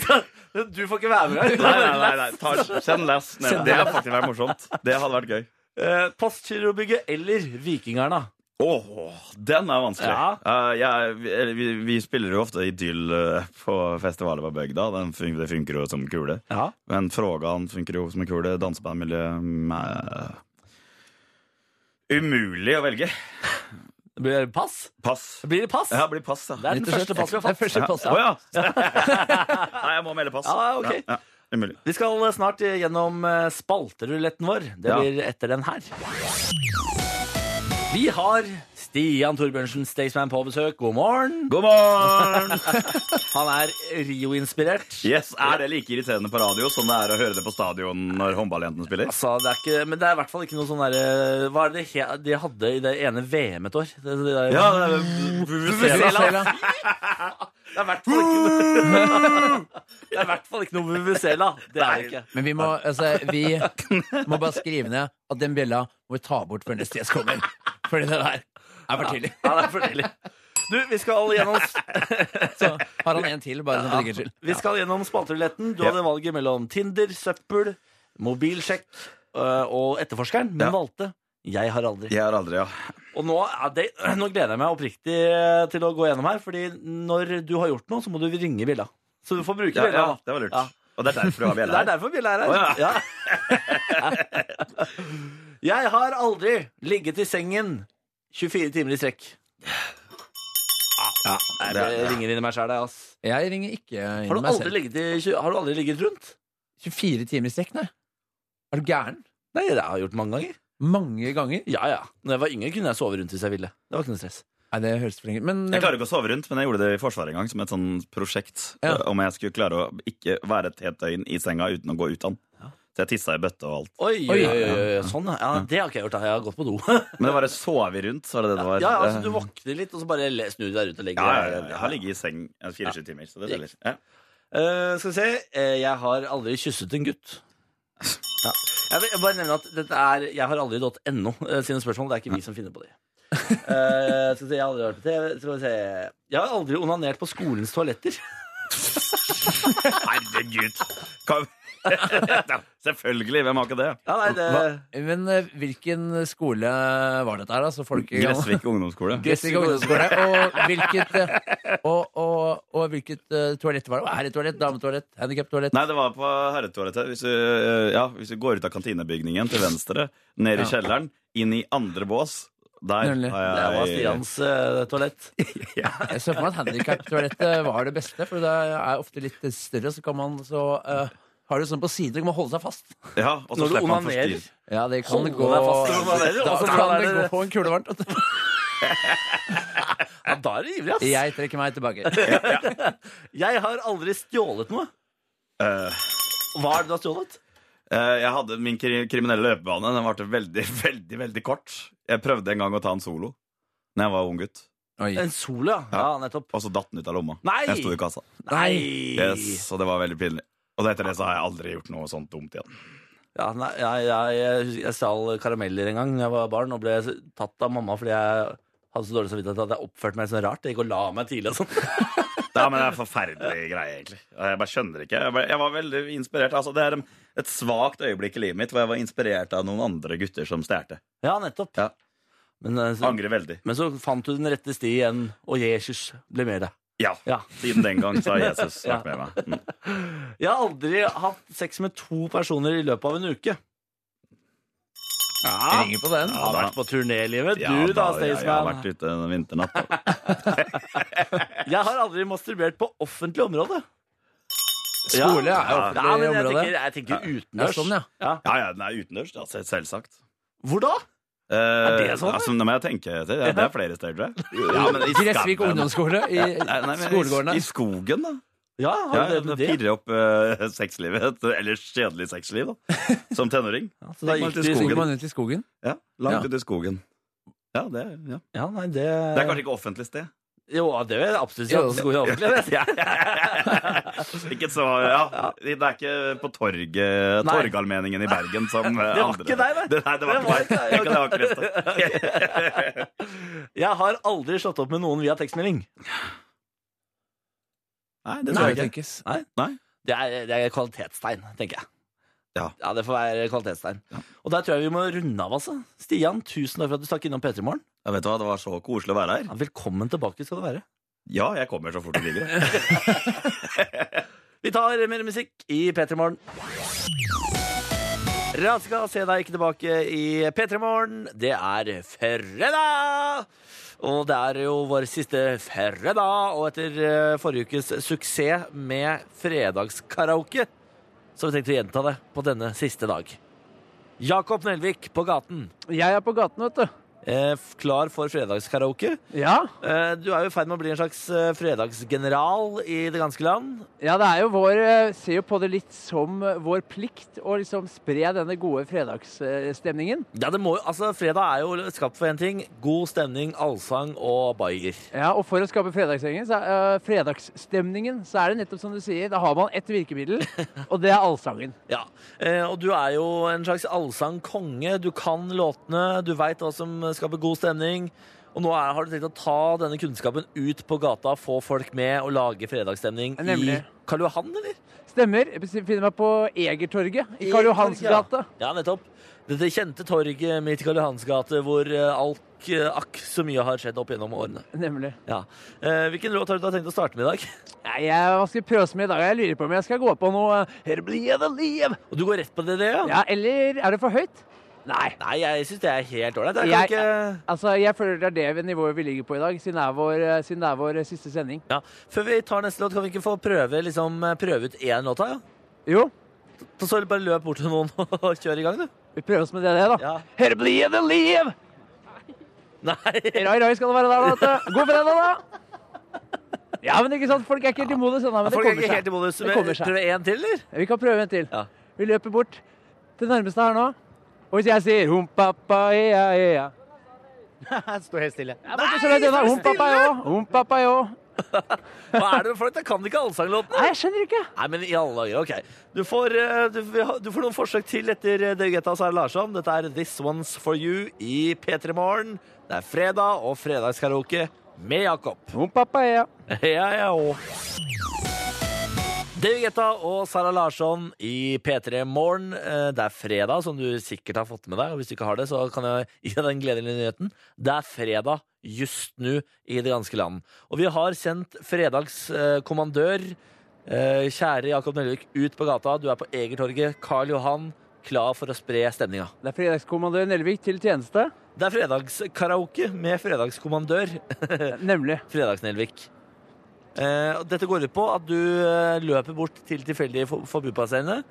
Så Du får ikke være med Nei, nei, nei, nei. Ta, send ned. Det hadde faktisk vært morsomt. Det hadde vært gøy. Eh, Postgirobygget eller Vikingerne? Åh, den er vanskelig. Ja. Uh, ja, vi, vi, vi spiller jo ofte idyll eh, på festivaler på bygda. Den fun det funker jo som kule. Ja. Men Frågan funker jo som en kule. Dansebandmiljø mm, eh, Umulig å velge. Det pass. Pass. Blir det pass? Ja, det blir pass, ja. Det er den første pass vi har fått. Det er første pass, ja. Å ja. Nei, jeg må melde pass. Ja, ok. Ja, ja. Umulig. Vi skal snart gjennom eh, spalteruletten vår. Det Ja. blir etter den her. Vi har Stian Torbjørnsen Staysman på besøk. God morgen. God morgen! Han er Rio-inspirert. Yes, Er det like irriterende på radio som det er å høre det på stadion når håndballjentene spiller? Altså, det er ikke, men det er i hvert fall ikke noe sånn derre Hva er det he- de hadde i det ene VM et år? Det, det, der- Ja, Vuvuzela. Vuvuzela. Det er i hvert fall ikke noe Det er i hvert fall ikke noe Vuvuzela. Det er det ikke. Men vi må, altså, vi må bare skrive ned at den bjella må vi ta bort før neste gjest kommer. Fordi det der er for tidlig. Ja, det er for tidlig. Du, vi skal gjennom Så har han en til, bare sånn for sikkerhets skyld. Vi skal gjennom spalteruletten. Du hadde valget mellom Tinder, søppel, mobilsjekk øh, og etterforskeren, men Ja. valgte Jeg har aldri. Jeg har aldri, ja. Og nå, er det, nå gleder jeg meg oppriktig eh, til å gå gjennom her, Fordi når du har gjort noe, så må du ringe bjella. Så du får bruke Ja, bjella. ja, da. det var lurt. Ja. Og det er derfor du har Det er her? derfor bjella er her. Å, ja. Jeg har aldri ligget i sengen 24 timer i strekk. Ja, det det er- ringer inn i meg sjæl, ass. Jeg ringer ikke inn Har du, meg aldri selv. ligget i, tjue- har du aldri ligget rundt? 24 timer i strekk, nei. Er du gæren? Nei, det har jeg gjort mange ganger. Mange ganger? Ja, ja. Når jeg var yngre, kunne jeg sove rundt hvis jeg ville. Det var ikke noe stress. Nei, det høres for lenge Men Jeg klarer ikke å sove rundt, men jeg gjorde det i Forsvaret en gang som et sånn prosjekt. Ja. eh, Om jeg skulle klare å ikke være et helt døgn i senga uten å gå ut av den. Så jeg tissa i bøtte og alt. Oi, Oi. oi, oi, sånn, ja. Det har ikke jeg gjort. da. Jeg har gått på do. Men det bare sov vi rundt, så var det det det var. Ja, altså Du våkner litt, og så bare le- snur du deg rundt og legger Ja, deg. ja, ja, jeg har ligget i seng eh, 24 timer, så det teller. Ja. Eh, skal vi se. Eh, jeg har aldri kysset en gutt. Ja. Jeg vil bare nevne at dette er Jeg har aldri.no uh, sine spørsmål. Det er ikke vi som finner på de. Eh, skal vi se, jeg har aldri vært på TV. Skal vi se. Jeg har aldri onanert på skolens toaletter. Herregud! Kan... Selvfølgelig, hvem har ikke det? Ja, nei, det, Men eh, hvilken skole var dette her, da? Så folk Gressvik ungdomsskole. Gressvik ungdomsskole. Og hvilket, eh, og, og, og hvilket eh, toalett var det? Herretoalett, dametoalett, handikaptoalett? Nei, det var på herretoalettet. Hvis du, eh, ja, hvis du går ut av kantinebygningen til venstre, ned i Ja. kjelleren, inn i andre bås Der Nemlig. har det var jeg Stians eh, toalett. Jeg så for meg at handikaptoalettet var det beste, for det er ofte litt større, så kan man så eh, har du sånn på siden, så kan man holde seg fast. Ja, og så Når du slipper man onanerer. forstyrre. Ja, det kan Holde gå deg fast onanerer, Da og så kan er det det- gå en kule varmt. vet du. Ja, da er du ivrig, ass. Jeg trekker meg tilbake. Jeg har aldri stjålet noe. Eh, Hva er det du har stjålet? eh, jeg hadde min kri kriminelle løpebane. Den varte veldig, veldig veldig kort. Jeg prøvde en gang å ta en solo Når jeg var ung gutt. Oi. En solo, ja. ja. nettopp. Og så datt den ut av lomma. Nei! Jeg sto i kassa. Nei! Yes, og det var veldig pinlig. Og etter det så har jeg aldri gjort noe sånt dumt igjen. Ja, nei, jeg, jeg, jeg, jeg stjal karameller en gang da jeg var barn, og ble tatt av mamma fordi jeg hadde så dårlig samvittighet at jeg oppførte meg så rart. Jeg gikk og la meg tidlig og sånn. Ja, men det er en forferdelig greie, egentlig. Jeg bare skjønner ikke. Jeg, bare, jeg var veldig inspirert. Altså, det er et svakt øyeblikk i livet mitt hvor jeg var inspirert av noen andre gutter som stjal. Ja, nettopp. Ja. Men, eh, så, Angrer veldig. men så fant du den rette sti igjen, og Jesus ble med deg. Ja. Ja. Siden den gang så har Jesus Ja. vært med meg. Mm. Jeg har aldri hatt sex med to personer i løpet av en uke. Jeg ringer på den. Har vært på turnélivet, Ja, du da, jeg, jeg har vært ute en vinternatt. Jeg har aldri masturbert på offentlig område. Skole er offentlig Ja, men jeg område. tenker, jeg tenker Ja, utendørs. sånn, ja. Ja. Ja, ja, den er utendørs, selvsagt. Hvor da? Er det sånn, Altså, nå må jeg tenke etter. Ja, det er flere steder, tror jeg. Ja, men i Gressvik ungdomsskole i Nei, nei, men i- skolegården I skogen, da. Ja, Ja, det, det, det? Pirre opp uh, sexlivet. Et ellers kjedelig sexliv, da. Som tenåring. Så da Gikk man i Så skogen. gikk man ut i skogen. Ja, Langt Ja. ut i skogen. Ja, det, ja. Ja, nei, det det er kanskje ikke offentlig sted. Jo, det vil jeg absolutt si. Jo, at det. Ja, ja. Ikke så, ja. Det er ikke på torget, Torgallmenningen i Bergen som eh, Det var ikke deg. Det, nei, det var ikke deg. Det var ikke. Jeg har aldri slått opp med noen via tekstmelding. Nei, det Det tror jeg ikke. Nei. Det er, det er kvalitetstegn, tenker jeg. Ja. det får være kvalitetstegn. Og der tror jeg vi må runde av, altså. Stian, tusen takk for at du stakk innom P3 Morgen. Ja, vet du hva, Det var så koselig å være her. Ja, velkommen tilbake skal du være. Ja, jeg kommer så fort du ligger. Vi tar mer musikk i P3 Morgen. Raska se deg ikke tilbake i P3 Morgen. Det er fredag! Og det er jo vår siste fredag, og etter eh, forrige ukes suksess med fredagskaraoke, så vi tenkt å gjenta det på denne siste dag. Jakob Nelvik på gaten. Jeg er på gaten, vet du. Eh, klar for fredagskaraoke. Ja. Eh, du er jo i ferd med å bli en slags eh, fredagsgeneral i det ganske land. ja, det er jo vår Ser jo på det litt som vår plikt å liksom spre denne gode fredagsstemningen. Ja, det må jo, altså Fredag er jo skapt for én ting. God stemning, allsang og bayer. Ja, og for å skape fredagsstemningen, så, er- uh, fredagsstemningen, så er det nettopp som du sier, da har man ett virkemiddel, og det er allsangen. Ja, eh, Og du er jo en slags allsangkonge. Du kan låtene, du veit hva som skaper god stemning. Og nå er, har du tenkt å ta denne kunnskapen ut på gata, få folk med og lage fredagsstemning Nemlig. i Karl Johan, eller? Stemmer. Jeg finner meg på Egertorget i Karl Johans gate. Ja, nettopp. Dette kjente torget midt i Karl Johans gate, hvor eh, alt eh, akk så mye har skjedd opp gjennom årene. Nemlig. Ja. Eh, hvilken låt har du da tenkt å starte med i dag? Nei, jeg, hva skal vi prøve med i dag? Jeg lurer på om jeg skal gå på noe eh, Her blir det liv. Og du går rett på det, det ja? Ja, eller er det for høyt? Nei. Nei, jeg syns det er helt ålreit. Jeg Jeg- ikke Altså, jeg føler det er det nivået vi ligger på i dag, siden det er vår, eh, det er vår eh, siste sending. ja. Før vi tar neste låt, kan vi ikke få prøve, liksom, prøve ut én låt? her? Ja? Jo, Så bare løp bort til noen og kjør i gang, du. vi prøver oss med det, det da. Ja. Her blir det liv! Nei. Rai, rai skal det være der, da. God fredag, da! Ja, men ikke sant, folk er ikke helt i modus ennå, men det Folk er kommer ikke helt i modus. Det kommer seg. Prøve en til, eller? Vi kan prøve en til. Ja. Vi løper bort til nærmeste her nå. Og hvis jeg sier humpappa, ea, ea Stå helt stille. Måtte så langt unna. Humpappa, jo. Humpappa, jo. Hva er det for folk? Jeg kan ikke allsanglåtene. Nei, jeg skjønner ikke. Nei, men i alle dager, ok. Du får, eh, du, du får noen forsøk til etter eh, og Sara Larsson. Dette er This One's For You i P3 Morgen. Det er fredag og fredagskaraoke med Jakob. Humpappa, ea. Ja, ja, og David Guetta og Sara Larsson i P3 Morgen. Eh, Det er fredag, som du sikkert har fått med deg. Og hvis du ikke har det, så kan jeg gi deg den gledelige nyheten. Det er fredag just nå i det ganske land. Og vi har sendt fredagskommandør, eh, kjære Jakob Nelvik, ut på gata. Du er på Egertorget, Karl Johan, klar for å spre stemninga. Det er fredagskommandør Nelvik til tjeneste. Det er fredagskaraoke med fredagskommandør. Nemlig. Fredags-Nelvik. Eh, dette går ut på at du eh, løper bort til tilfeldige for- forbipasserende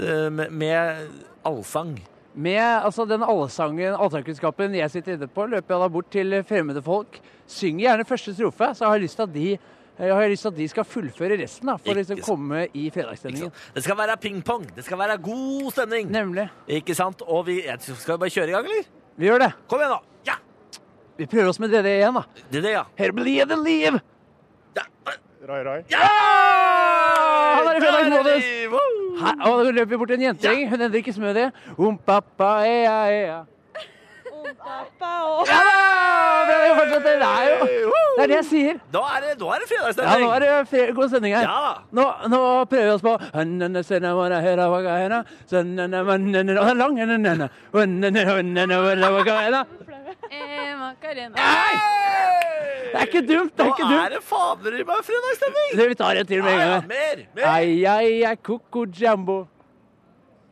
eh, med, allsang. Med altså, den allsangen, allsangkunnskapen jeg sitter inne på, løper jeg da bort til fremmede folk. Synger gjerne første strofe, så jeg har lyst til at de, jeg har lyst til at de skal fullføre resten. da, For å liksom komme i fredagsstemningen. Det skal være ping-pong. Det skal være god stemning. Nemlig. Ikke sant? Og vi Skal vi bare kjøre i gang, eller? Vi gjør det. Kom igjen, da. Ja! Vi prøver oss med DD igjen, da. Det er ja. Her blir det liv! Ja. Rai, rai. ja! Han er i fredagsmodus. Og da løper vi bort til en jentegjeng. Hun endrer ikke smoothie. Om pappa, ea, ea. Ja! Det er jo fortsatt det. Det er jo det er det jeg sier. Nå er det, nå er det Ja, nå er det fre- god stemning her. Ja. Nå, nå prøver vi oss på Hannana, er og lang. Eh, Macarena. Det er ikke dumt! Det er ikke Nå er det fader i meg fredagsstemning. Vi tar en til med en gang. mer, mer. Ai, ai, ai, koko jambo.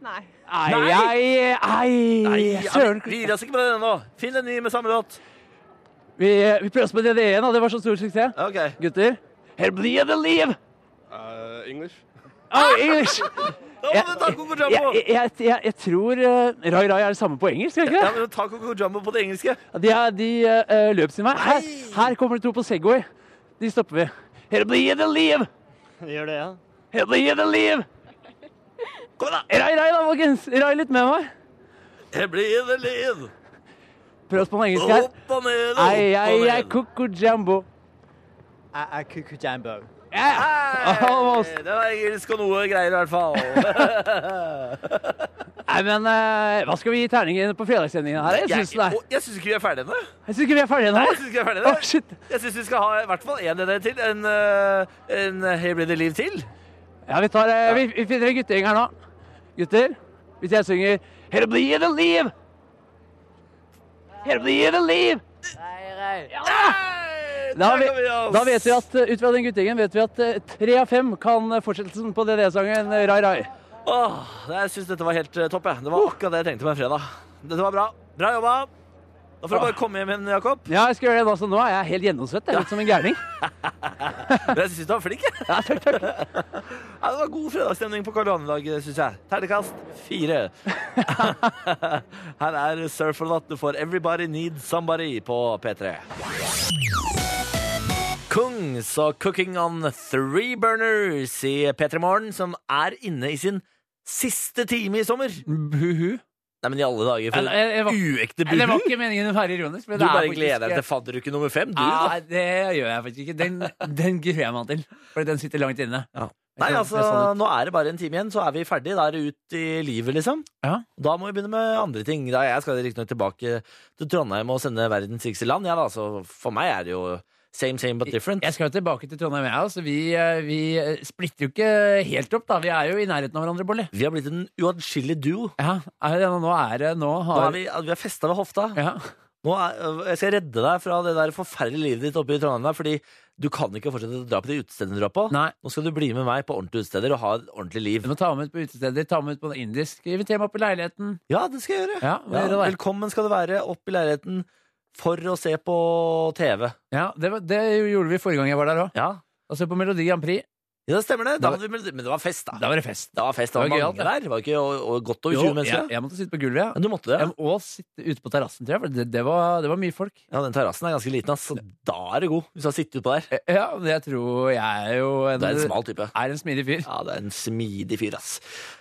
Nei. Ai, ei, Nei, søren. vi, vi gir oss ikke med denne nå. Finn en ny med samme låt. Vi, vi prøver oss på DDE-en, og det var så stor suksess. Ok. Gutter, her blir det liv! Uh, English. Oh, English! Da må du ta Coco Jeg, Jumbo. jeg, jeg, jeg, jeg tror uh, Rai Rai er det samme på engelsk, er det ikke Ja, men ta Coco Jumbo på det engelske. De, er, de uh, løp sin vei. Her, her kommer det to på Segway. De stopper vi. Her blir det liv! Vi gjør det, ja. Her blir det liv! Kom da. Rai Rai, da, folkens. Rai litt med meg. Her blir det liv. Prøv oss på noe engelsk her. Opp og ned, opp og ned. Ai, ai, ai, Coco Jumbo. Jeg er Coco Jambo. Ja. Almost. Det var engelsk og noe greier i hvert fall. Nei, men uh, hva skal vi gi terningen på fredagssendingen her? Jeg syns, jeg, jeg syns ikke vi er ferdige ennå. jeg syns ikke vi er ferdige nå. Jeg synes vi er ferdige Jeg syns vi skal ha i hvert fall én DD til. En, uh, en Her blir det liv til. Ja, vi, tar, uh, vi, vi finner en guttegjeng her nå. Gutter, hvis jeg synger Her blir det liv! Her blir det liv! Nei, nei. vi, går vi, da vet vi at eh, ut fra den guttingen vet vi at eh, tre av fem kan fortsettelsen på DD-sangen eh, Rai Rai. Åh, jeg syns dette var helt topp. Jeg. Det var akkurat det jeg trengte på en fredag. Dette var bra. Bra jobba. Da får du bare komme hjem igjen, Jakob. Ja, jeg skal gjøre det nå, så nå er jeg helt gjennomsvett. Jeg er litt som en gærning. Men jeg syns du var flink. Ja, takk, takk. Ja, det var god fredagsstemning på Karl Johan i dag, syns jeg. Ternekast fire. Her er Surf or Not. Du får Everybody Needs Somebody på P3. Kungs og Cooking on Three Burners i P3 Morgen, som er inne i sin siste time i sommer. Buhu. Nei, men i alle dager, for jeg, jeg- jeg uekte buhu! Det var ikke meningen å være ironisk. men Du det bare gleder deg til fadderuke nummer fem, du, Ja, det gjør jeg faktisk ikke. Den, den gruer jeg meg til. For den sitter langt inne. Ja. Nei, altså, nå er det bare en time igjen, så er vi ferdige. Da er det ut i livet, liksom. Ja. Da må vi begynne med andre ting. Da jeg skal riktignok tilbake til Trondheim og sende verdens rikeste land. Ja, da, så for meg er det jo same, same but different. Jeg skal jo tilbake til Trondheim, jeg også. Vi, eh, vi eh, splitter jo ikke helt opp, da. Vi er jo i nærheten av hverandre, Bolle. Vi har blitt en uatskillelig duo. Ja, nå er det Nå Nå har er vi, vi er festa ved hofta. ja. Nå er, jeg skal redde deg fra det der forferdelige livet ditt oppe i Trondheim. Fordi du kan ikke fortsette å dra på de utestedene du drar på. Nei. Nå skal du bli med meg på ordentlige utesteder og ha et ordentlig liv. Du må ta med ut på utesteder, ta med ut på indisk. Inviter meg opp i leiligheten. Ja, det skal jeg gjøre. Ja, Ja, velkommen skal du være opp i leiligheten for å se på TV. Ja, det, var, det gjorde vi forrige gang jeg var der òg. Ja, Og se på Melodi Grand Prix. Ja det stemmer det. Da hadde vi, men det var fest, da. Da var det fest. Det var fest, det var, Det var mange mange der. Det var ikke og, og godt over 20 Jo, mennesker. jeg, jeg måtte sitte på gulvet, ja. Men du måtte det? Jeg må også sitte ute på terrassen, tror jeg. For det, det, var, det var mye folk. Ja, den terrassen er ganske liten, ass. Så da er du god, hvis du har sittet utpå der. Eh, Ja, men jeg tror jeg er jo en, Du er en smal type. er en smidig fyr. Ja, det er en smidig fyr, ass.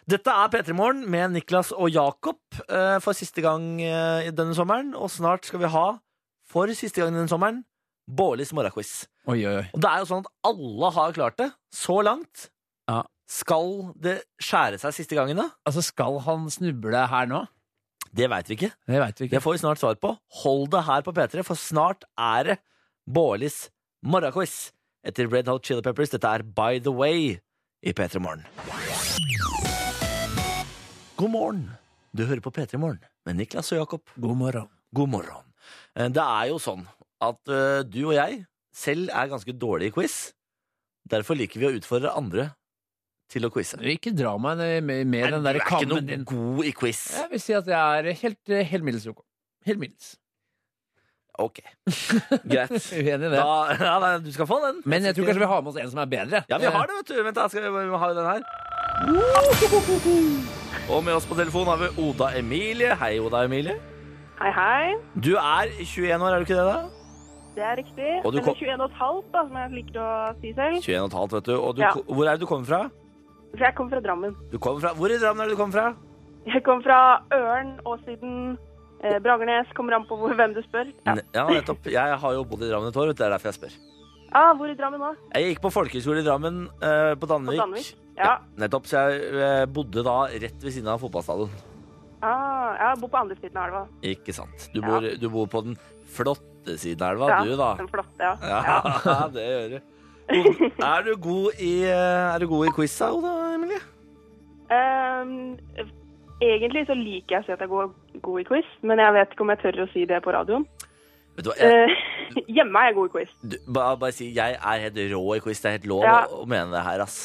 Dette er P3 Morgen med Niklas og Jakob eh, for siste gang eh, denne sommeren. Og snart skal vi ha, for siste gang denne sommeren, Bårlis morgenquiz. Oi, oi, oi. Og det er jo sånn at alle har klart det så langt. Ja. Skal det skjære seg siste gangen, da? Altså, skal han snuble her nå? Det veit vi ikke. Det vet vi Det får vi snart svar på. Hold det her på P3, for snart er det Bårlis morgenquiz etter Red Hot Chili Peppers. Dette er By The Way i P3 Morgen. God morgen. Du hører på P3 Morgen med Niklas og Jakob. God morgen. God morgen. Eh, Det er jo sånn at uh, du og jeg selv er ganske dårlige i quiz. Derfor liker vi å utfordre andre til å quize. Ikke dra meg ned med, med den du er ikke noe din. god i quiz. Jeg vil si at jeg er helt, helt middels ok. Helt middels. Ok, greit. Uenig i det. Da, ja, nei, du skal få den. Men jeg tror kanskje vi har med oss en som er bedre. Ja, vi har det, vet du. Vent, da skal vi, vi ha den her. Og med oss på telefon har vi Oda Emilie. Hei, Oda Emilie. Hei, hei. Du er 21 år, er du ikke det? da? Det er riktig. Eller kom- 21 og et halvt, da, som jeg liker å si selv. 21 og halvt, vet du. Og du, Ja. Hvor er det du kommer fra? Jeg kommer fra Drammen. Du kommer fra Hvor i Drammen er det du kommer fra? Jeg kommer fra Ørn, Åssiden, eh, Bragernes. Kommer an på hvor, hvem du spør. Ja. Ja, nettopp. Jeg har jo bodd i Drammen et år, det er derfor jeg spør. Ah, hvor i Drammen da? Jeg gikk på folkehøyskole i Drammen, eh, på På Danvik. Ja. Ja. Nettopp, så jeg eh, bodde da rett ved siden av fotballstadion. Ah, jeg bor på andre siden av elva. Ikke sant. Du Ja. du bor på den flotte siden av elva, Ja, du, da. Den flotte, ja. Ja, det gjør du. Er du god i, er du god i quiz, da, Emilie? Um, egentlig så liker jeg å si at jeg er god, i quiz, men jeg vet ikke om jeg tør å si det på radioen. Vet du hva, jeg, uh, hjemme er jeg god i quiz. du, bare, bare si jeg er helt rå i quiz. Det er helt lov Ja. å mene det her, ass.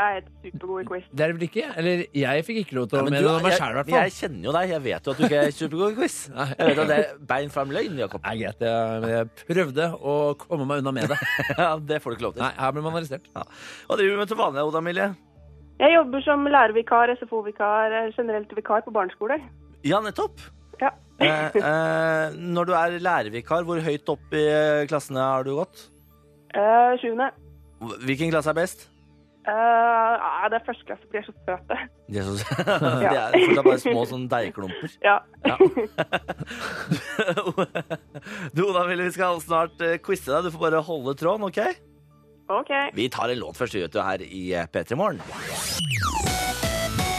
Er et supergod i quiz. Det er det vel ikke? Eller jeg fikk ikke lov til å men mene det om meg jeg, sjæl, i hvert jeg kjenner jo deg. Jeg vet jo at du ikke er supergod i quiz. Jeg vet at det er bein fram løgn, Jakob. Nei, greit. Jeg, jeg prøvde å komme meg unna med det. Ja, det får du ikke lov til. Nei, her blir man arrestert. Hva driver du med til vanlig, Oda Milje? Jeg jobber som lærervikar, SFO-vikar, eh, generelt vikar på barneskoler. Ja, nettopp. Ja. Eh, eh, når du er lærervikar, hvor høyt opp i eh, klassene har du gått? Eh, Sjuende. Hvilken klasse er best? Eh, ja, det er første klasse, de er så søte. De er, så, de er fortsatt bare små sånn deigklumper. Ja. Du, Oda-Mille, vi skal snart uh, quize deg. Du får bare holde tråden, OK? OK. Vi tar en låt først, vet du, her i eh, P3 Morgen.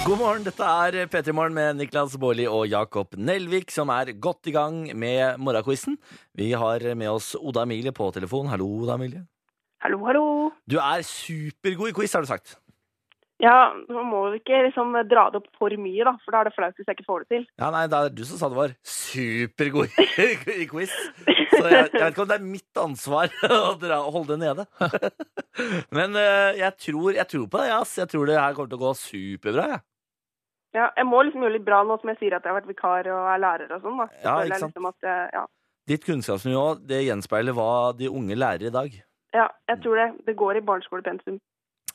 God morgen, dette er P3 Morgen med Niklas Baarli og Jakob Nelvik, som er godt i gang med morgenquizen. Vi har med oss Oda Emilie på telefon. Hallo, Oda Emilie. Hallo, hallo. Du er supergod i quiz, har du sagt. Ja, man må jo ikke liksom dra det opp for mye, da, for da er det flaut hvis jeg ikke får det til. Ja, nei, Det er du som sa det var supergod i, quiz. Så jeg, jeg vet ikke om det er mitt ansvar å dra, holde det nede. Men eh, jeg, tror, jeg tror på det, ass. Jeg tror det her kommer til å gå superbra. jeg. Ja, jeg må liksom gjøre litt bra nå som jeg sier at jeg har vært vikar og er lærer og sånn, da. Så Ja, ikke sant. Liksom at, ja. Ditt kunnskapsnivå det gjenspeiler hva de unge lærer i dag. Ja, jeg tror det. Det går i barneskolepensum.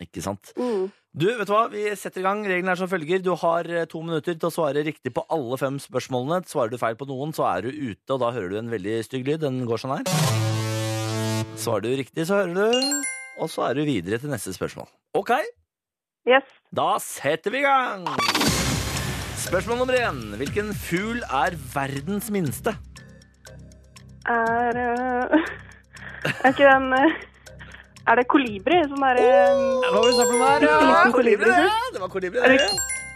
Ikke sant? Mm. Du, vet du hva? Vi setter i gang. Reglene er som følger. Du har eh, to minutter til å svare riktig på alle fem spørsmålene. Svarer du feil på noen, så er du ute, og da hører du en veldig stygg lyd. Den går sånn her. Svarer du riktig, så hører du. Og så er du videre til neste spørsmål. OK, Yes. da setter vi i gang. Spørsmål nummer én. Hvilken fugl er verdens minste? Er eh, Er ikke den eh, Er det kolibri? Sånn derre Hva var det du sa for noe der? Ja, Ja? kolibri, det. Det var kolibri, Er det.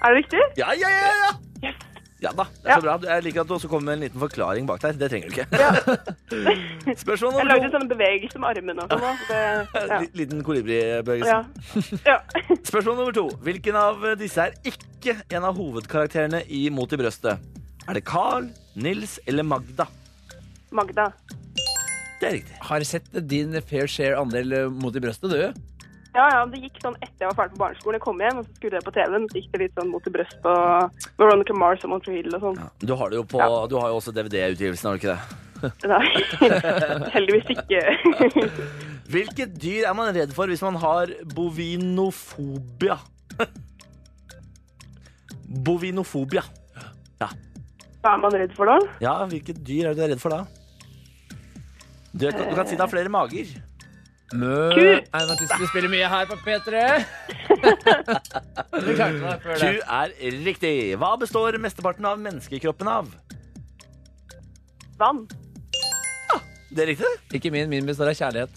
er det riktig? Ja, ja, ja, ja. Yes. Ja da, det er Ja. bra. Jeg liker at du også kommer med en liten forklaring bak der. Det trenger du ikke. Spørsmål Jeg lagde sånne bevegelser med armene og sånn. så Ja. Liten kolibribevegelse. Ja. ja. Spørsmål nummer to. Hvilken av disse er ikke en av hovedkarakterene i Mot i brøstet? Er det Carl, Nils eller Magda? Magda. Det er riktig. Har sett din fair share andel eh, mot i brøstet, du? Ja, ja, det gikk sånn etter jeg var ferdig på barneskolen. Jeg kom hjem, og så skrudde jeg på TV-en. Så gikk det litt sånn mot i brøst og Veronica Mars og Montreal og sånn. Du har, det jo, på, Ja. du har jo også DVD-utgivelsen, har du ikke det? Nei, heldigvis ikke. Hvilket dyr er man redd for hvis man har bovinofobia? Bovinofobia. Ja. Hva er man redd for da? Ja, hvilket dyr er du redd for da? Du, du kan si det har flere mager. Mø Ku. Einar Tidsli spiller mye her på P3. Du klarte det før Ku det. er riktig. Hva består mesteparten av menneskekroppen av? Vann. Det er riktig? Ikke min. Min består av kjærlighet.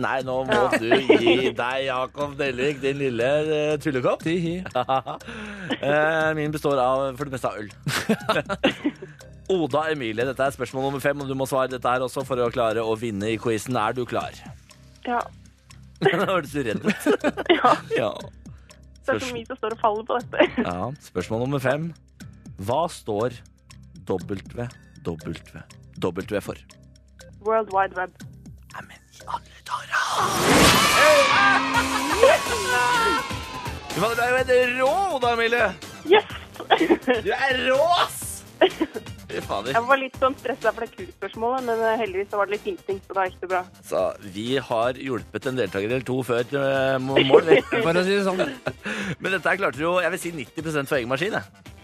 Nei, nå må du gi deg, Jakob Nelvik, din lille uh, tullekopp. Eh, Min består av for det meste av øl. Oda Emilie, dette er spørsmål nummer fem, og du må svare dette her også for å klare å vinne i quizen. Er du klar? Ja. Hørtes du redd ut. ja. Ja. Det er så mye som står og faller på dette. ja. Spørsmål nummer fem. Hva står W, W, W for? World Wide Web. Neimen, i alle dager Du er jo helt rå, Oda Emilie. Yes! Du er rå, ass! Jeg var litt sånn stressa for det kuspørsmålet, men eh, heldigvis så var det litt hinting, så da gikk det bra. Så vi har hjulpet en deltaker eller to før til mål. vi. For å si det sånn. Men dette her klarte du jo jeg vil si 90 for egen maskin. Jeg.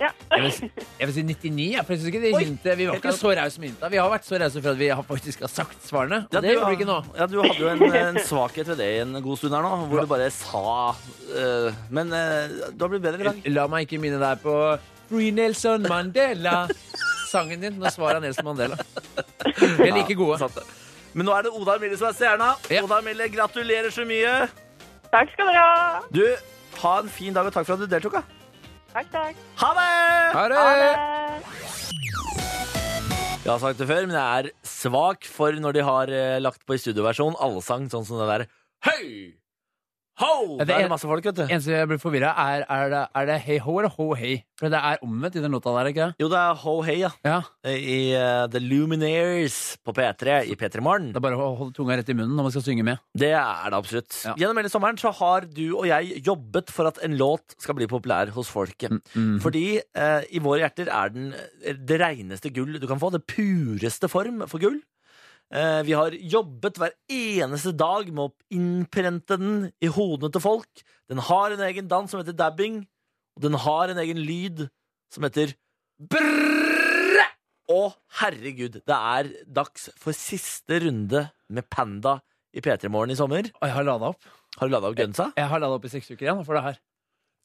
Ja. Jeg vil, si- jeg vil si 99. Jeg, for jeg ikke det Oi. hintet, vi var ikke så rause med hinta. Vi har vært så rause for at vi har faktisk har sagt svarene. Og Ja, det gjør gjorde vi ikke nå. Ja, Du hadde jo en, en svakhet ved det i en god stund her nå, hvor du bare sa eh, Men eh, du har blitt bedre i dag. La meg ikke minne deg på Free Nelson Mandela. Sangen din. Nå svarer jeg Nelson Mandela. Vi er like gode. Men nå er det Oda Mille som er stjerna. Ja. Oda Mille, gratulerer så mye. Takk skal dere ha. Du, ha en fin dag, og takk for at du deltok. da. Takk, takk. Ha det! Ha det. Jeg har sagt det før, men jeg er svak for når de har eh, lagt på i studioversjon allsang sånn som det der Hei! Ho! Det er det masse folk, vet du. Eneste jeg blir forvirra, er, er, det, er det hei ho eller ho hei? For det er omvendt i den låta der, ikke det? Jo, det er Ho Hey, ja. Ja. I uh, The Luminaires på P3 i P3 Morgen. Det er bare å holde tunga rett i munnen når man skal synge med. Det er det absolutt. Ja. Gjennom hele sommeren så har du og jeg jobbet for at en låt skal bli populær hos folket. Mm. Fordi uh, i våre hjerter er den det reneste gull du kan få. Det pureste form for gull. Eh, vi har jobbet hver eneste dag med å innprente den i hodene til folk. Den har en egen dans som heter dabbing, og den har en egen lyd som heter brrrr. Å, herregud, det er dags for siste runde med Panda i P3 Morgen i sommer. Og jeg har lada opp. Har du lada opp gunsa? Jeg har lada opp i seks uker igjen for det her.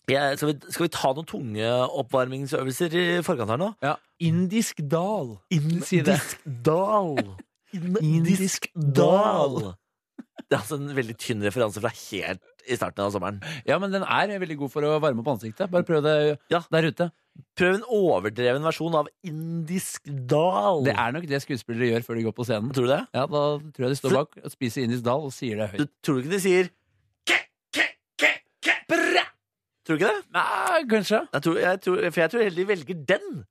Jeg, skal, vi, skal vi ta noen tunge oppvarmingsøvelser i forkant her nå? Ja. Indisk dal. Indisk dal. Indisk dal. Det er altså en veldig tynn referanse fra helt i starten av sommeren. Ja, men den er veldig god for å varme opp ansiktet. Bare prøv det Ja. der ute. Prøv en overdreven versjon av indisk dal. Det er nok det skuespillere gjør før de går på scenen. Tror du det? Ja, Da tror jeg de står bak og spiser indisk dal og sier det Du høyt. tror ikke de sier ke, ke, ke, ke, bra? Tror du ikke det? Nei, kanskje. Jeg tror, jeg tror, for jeg tror heller de velger den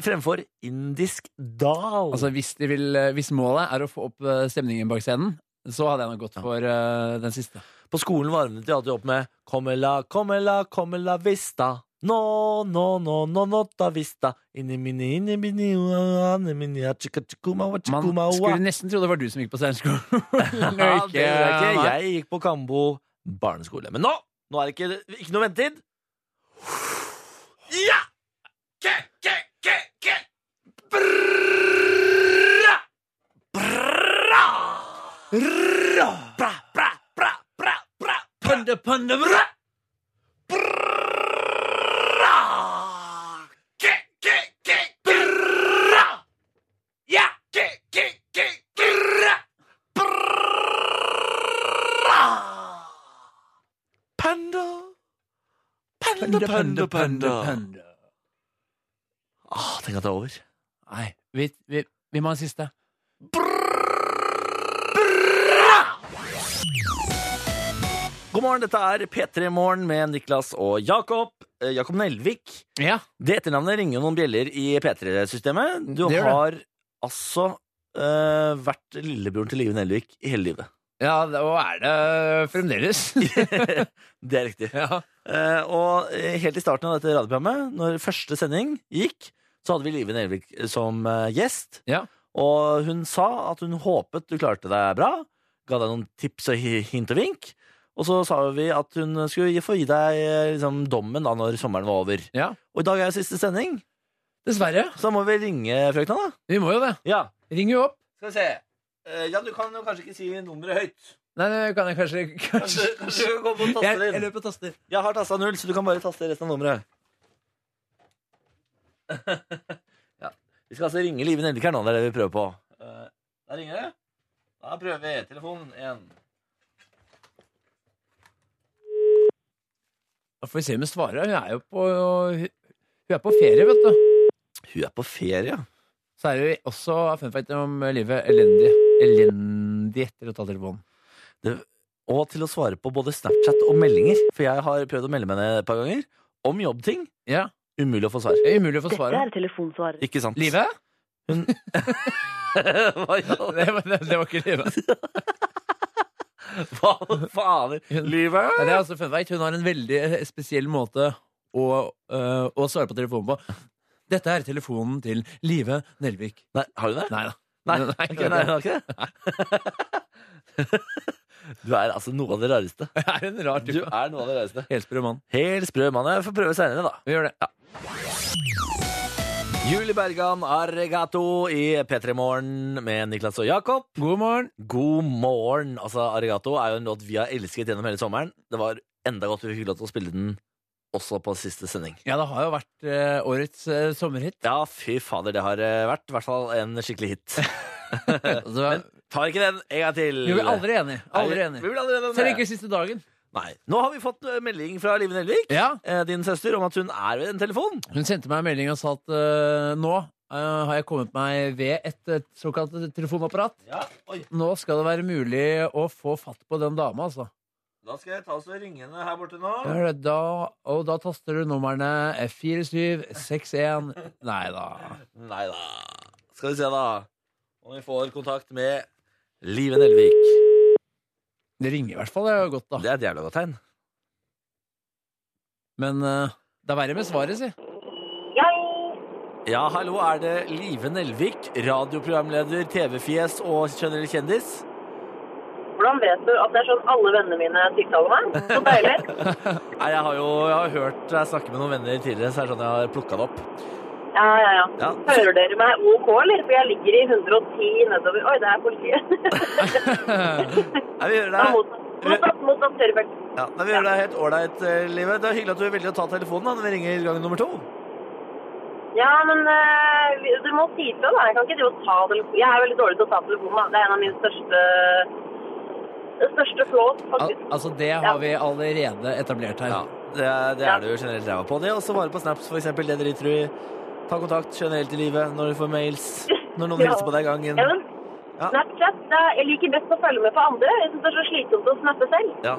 fremfor indisk dal. Altså, hvis, vil, hvis målet er å få opp eh, stemningen bak scenen, så hadde jeg nok gått for uh, den siste. På skolen varmet de alltid opp med Comela, comela, comela come la vista. No, no, no, no, nota vista. Inni mini, inni mini, inni mini, chikuma, Man skulle nesten tro det var du som gikk på stjerneskolen. Ja, det er ikke. Jeg gikk på Kambo barneskole. Men nå, nå er det ikke, ikke noe ventetid. Ja! Ke, ke. Bra! Bra! Bra! Bra, bra, bra, bra, bra. Panda, panda, bra! Bra! Ke, ke, ke, ke. Bra! Ja! Ke, ke, ke, ke. Bra! Bra! Panda. Panda, panda, panda. panda. Ah, tenk at det er over. Nei, vi, vi, vi må ha en siste. God morgen, dette er P3 Morgen med Niklas og Jakob. Eh, Jakob Nelvik. Ja. Det etternavnet ringer jo noen bjeller i P3-systemet. Du Det gjør det. har altså eh, vært lillebroren til Live Nelvik i hele livet. ja, og er det fremdeles. det er riktig. ja. Eh, og eh, helt i starten av dette radioprogrammet, når første sending gikk, så hadde vi Live Nelvik som eh, gjest. Ja. Og hun sa at hun håpet du klarte deg bra. Ga deg noen tips og hint og vink. Og så sa vi at hun skulle få gi deg eh, liksom, dommen da når sommeren var over. ja. Og i dag er siste sending, Dessverre. så da må vi ringe frøkna, da. Vi må jo det. Ja. Ring jo opp. Skal vi se. Eh, ja, du kan jo kanskje ikke si nummeret høyt. Nei, det kan jeg kanskje Kanskje, Kanskje, kanskje Jeg, jeg løper og taster. Jeg har tasta null, så du kan bare taste resten av nummeret. ja. Vi skal altså ringe Live Nelvik her nå. Det er det vi prøver på. Uh, Da ringer det. Da prøver vi. telefonen igjen. Da får vi se om hun svarer. Hun er jo på, hun er på ferie, vet du. Hun er på ferie. Så er det også fun fact om livet elendig. Elendig etter å ta telefonen. Og til å svare på både Snapchat og meldinger. For jeg har prøvd å melde meg ned et par ganger. Om jobbting. Ja, Umulig å få svar. det er umulig å få svare. telefonsvarer. Ikke sant? Live? Hun Hva i all- Det var, det var ikke livet. Hva fader? Livet? Nei, Det er altså fun fact. Hun har en veldig spesiell måte å, øh, å svare på telefonen på. Dette er telefonen til Live Nelvik. Nei, har du det? Nei da. Nei, Nei, ok, nei, nei, ikke det? Du er altså noe av det rareste. Jeg er en rar Du type. er noe av det rareste. Helsprø mann. Helt sprø mann. Jeg får prøve seinere, da. Vi gjør det. Julie Bergan, Arregato i P3 Morgen med Niklas og Jakob. God morgen. God morgen. Altså, Arregato er jo en låt vi har elsket gjennom hele sommeren. Det var enda godt vi fikk lov til å spille den også på siste sending. Ja, det har jo vært eh, årets eh, sommerhit. Ja, fy fader, det har eh, vært i hvert fall en skikkelig hit. Men tar ikke den en gang til. vi blir aldri enige. Aldri Vi blir aldri enige om Selv det. ikke siste dagen. Nei. Nå har vi fått eh, melding fra Live Nelvik, Ja, eh, din søster, om at hun er ved en telefon. Hun sendte meg en melding og sa at eh, nå eh, har jeg kommet meg ved et, et såkalt telefonapparat. Ja, oi. Nå skal det være mulig å få fatt på den dama, altså. Da skal jeg ta oss og ringe henne her borte nå. Ja, det- Da, og da taster du numrene 4761 Nei da. Nei da. Skal vi se, da. Om vi får kontakt med Live Nelvik. Det ringer i hvert fall. Det er jo godt, da. Det er et jævla godt tegn. Men eh, det er verre med svaret, si. Ja, hallo, er det Live Nelvik, radioprogramleder, TV-fjes og generell kjendis? Hvordan vet du at det er sånn alle vennene mine tiltaler meg? Så deilig. Nei, jeg har jo jeg har hørt deg snakke med noen venner tidligere, så er det sånn jeg har plukka det opp. Ja, ja, ja. Ja. Hører dere meg OK, eller? For jeg ligger i 110 nedover. Oi, det er politiet. Nei, vi hører det. deg, Mottatt, mottatt, ja, men vi gjør deg helt ålreit, Livet. Det er hyggelig at du er villig å ta telefonen da, når vi ringer gang nummer to. Ja, men uh, du må si ifra, da. Jeg kan ikke drive og ta telefonen. Jeg er veldig dårlig til å ta telefonen, da. Det er en av mine største det største flås, Al altså, det har vi allerede etablert her. Ja, det det er du jo generelt ræva på. Det er også vare på snaps, eksempel, det driter du i. Ta kontakt generelt i livet når du får mails, når noen hilser på deg i gangen. Ja, men Ja. Snapchat, er, jeg liker best å følge med på andre. Jeg synes det er så slitsomt å snappe selv. Ja.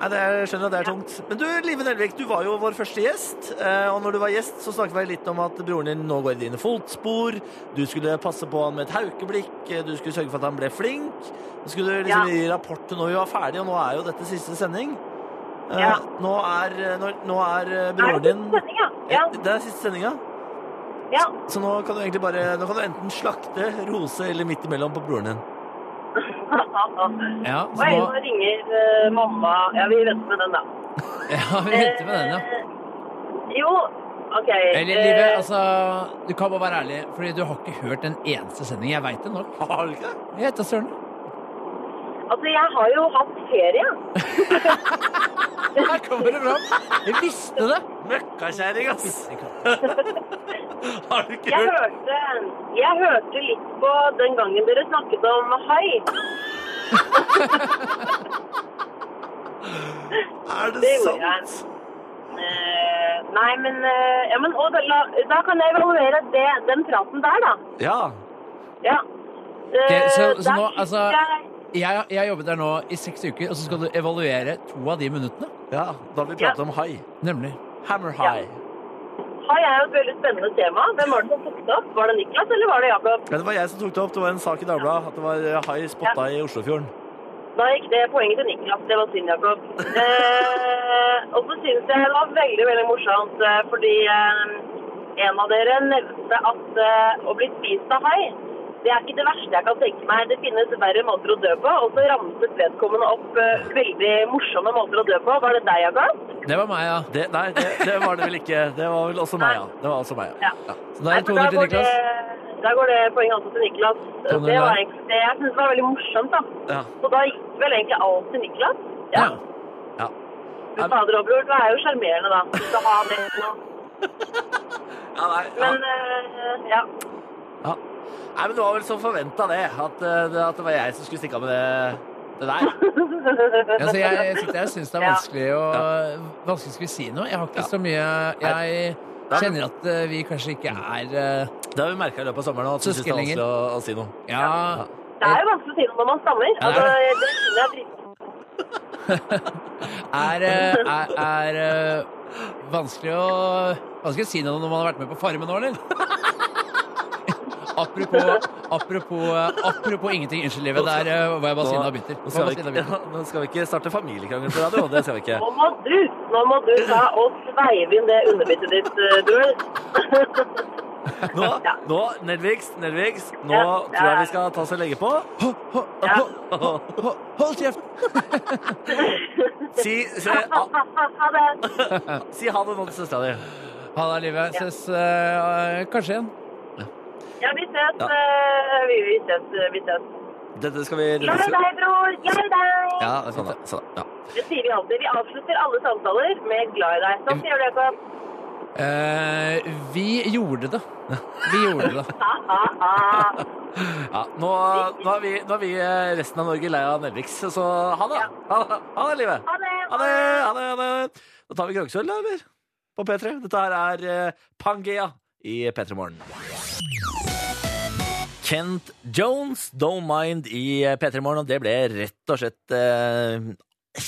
Nei, det er, jeg skjønner at det er tungt. Men du, Live Nelvik, du var jo vår første gjest. eh, Og når du var gjest, så snakket vi litt om at broren din nå går i dine fotspor. Du skulle passe på han med et haukeblikk. Du skulle sørge for at han ble flink. Du skulle liksom gi rapport til når vi var ferdig, og nå er jo dette siste sending. Eh, Ja. Nå er, eh, nå, nå er broren det din sending, ja? Ja. Det er siste sendinga. Ja. Så nå kan du egentlig bare Nå kan du enten slakte, rose eller midt imellom på broren din. Ja, så Oi, nå, nå ringer uh, mamma. Ja, vi venter med den, da. ja vi venter med den, ja. Eh, Jo, OK. Eller, eh, Live, altså, du kan bare være ærlig, fordi du har ikke hørt en eneste sending. Jeg veit det nok. Har du ikke det? Jeg heter Søren. Altså, jeg har jo hatt ferie. Her kommer det fram! Jeg visste det! Møkkakjerring, ass! Har du ikke Jeg hørt hørte, jeg hørte litt på den gangen dere snakket om hai. Er det, Det sant? Eh, nei, men, uh, ja, men og da, la, da kan jeg evaluere det, den praten der, da. Ja. Ja. Uh, Ok, så- så nå, altså- jeg- Jeg jeg har jobbet der nå i seks uker, og så skal du evaluere to av de minuttene. ja. Da har vi pratet om hai. Nemlig. Hammer high. Hai er jo et veldig spennende tema. Hvem var det som tok det opp? Var det Niklas, eller var det Jakob? Ja, det var jeg som tok det opp. Det var en sak i Dagbladet at det var eh, hai spotta i Oslofjorden. Da gikk det poenget til Niklas. Det var synd, Jakob. Eh, og så synes jeg det var veldig, veldig morsomt, eh, fordi eh, en av dere nevnte at eh, å bli spist av hai, det er ikke det verste jeg kan tenke meg. Det finnes verre måter å dø på. Og så ramset vedkommende opp uh, veldig morsomme måter å dø på. Var det deg, Jakob? Det var meg, ja. Det, nei, det, det var det vel ikke. Det var vel også meg, ja. Det var også meg, ja. Ja. Så da er det 200 til Niklas. da går det poeng altså til Niklas. 200 Det var det jeg synes var veldig morsomt, da. ja. Så da gikk vel egentlig alt til Niklas. Ja. ja. Du fader bror, du er jo sjarmerende, da. Du skal ha det nå. ja, nei, ja. Men uh, ja. Ja. Nei, men det var vel som forventa, det. At, eh, det. at det var jeg som skulle stikke av med det, det der. Altså, jeg, jeg jeg syns det er Ja. vanskelig å Vanskelig skulle si noe. Jeg har ikke Ja. så mye Jeg kjenner at eh, vi kanskje ikke er eh, Det har vi merka i løpet av sommeren. At du syns det er vanskelig å, å si noe. Ja, Det er jo vanskelig å si noe når man stammer. Ja, det Altså, er det skjønner jeg er, er, er vanskelig å Vanskelig å si noe når man har vært med på Farmen nå, eller? Apropos, apropos, apropos ingenting. Unnskyld, livet. Der eh, var jeg bare sinna og bitter. nå, skal ikke- ja, nå skal vi ikke starte familiekrangel på radio. Det skal vi ikke. Nå må du, nå må du ta og sveive inn det underbittet ditt, bror. Nå, Ja. nå Nedvigs, Nedvigs, nå Ja, tror jeg vi skal ta oss og legge på. Ja. Hold kjeft! Si, ha, ha det. si ha det nå til søstera di. Ha det, Live. Ses uh, kanskje igjen. Ja, vi ses. Ja. eh, Vi, vi ses. Vi ses. Dette skal vi Glad i deg, bror. Glad i deg. Ja, sånn, da. sånn, da. ja. Det sier vi alltid. Vi avslutter alle samtaler med 'glad i deg'. Sånn sier du, Jakob. Eh, vi gjorde det. Vi gjorde det. Ja, nå, nå, er vi, nå er vi eh, resten av Norge lei av Nelviks, så ha det. Ha, det. ha det, livet. Ha det. Ha det, ha det, ha det. Da tar vi Krogsøl, da, eller? På P3. Dette her er eh, Pangea i P3 Morgen. Kent Jones, Don't Mind i P3 Morgen, og det ble rett og slett eh,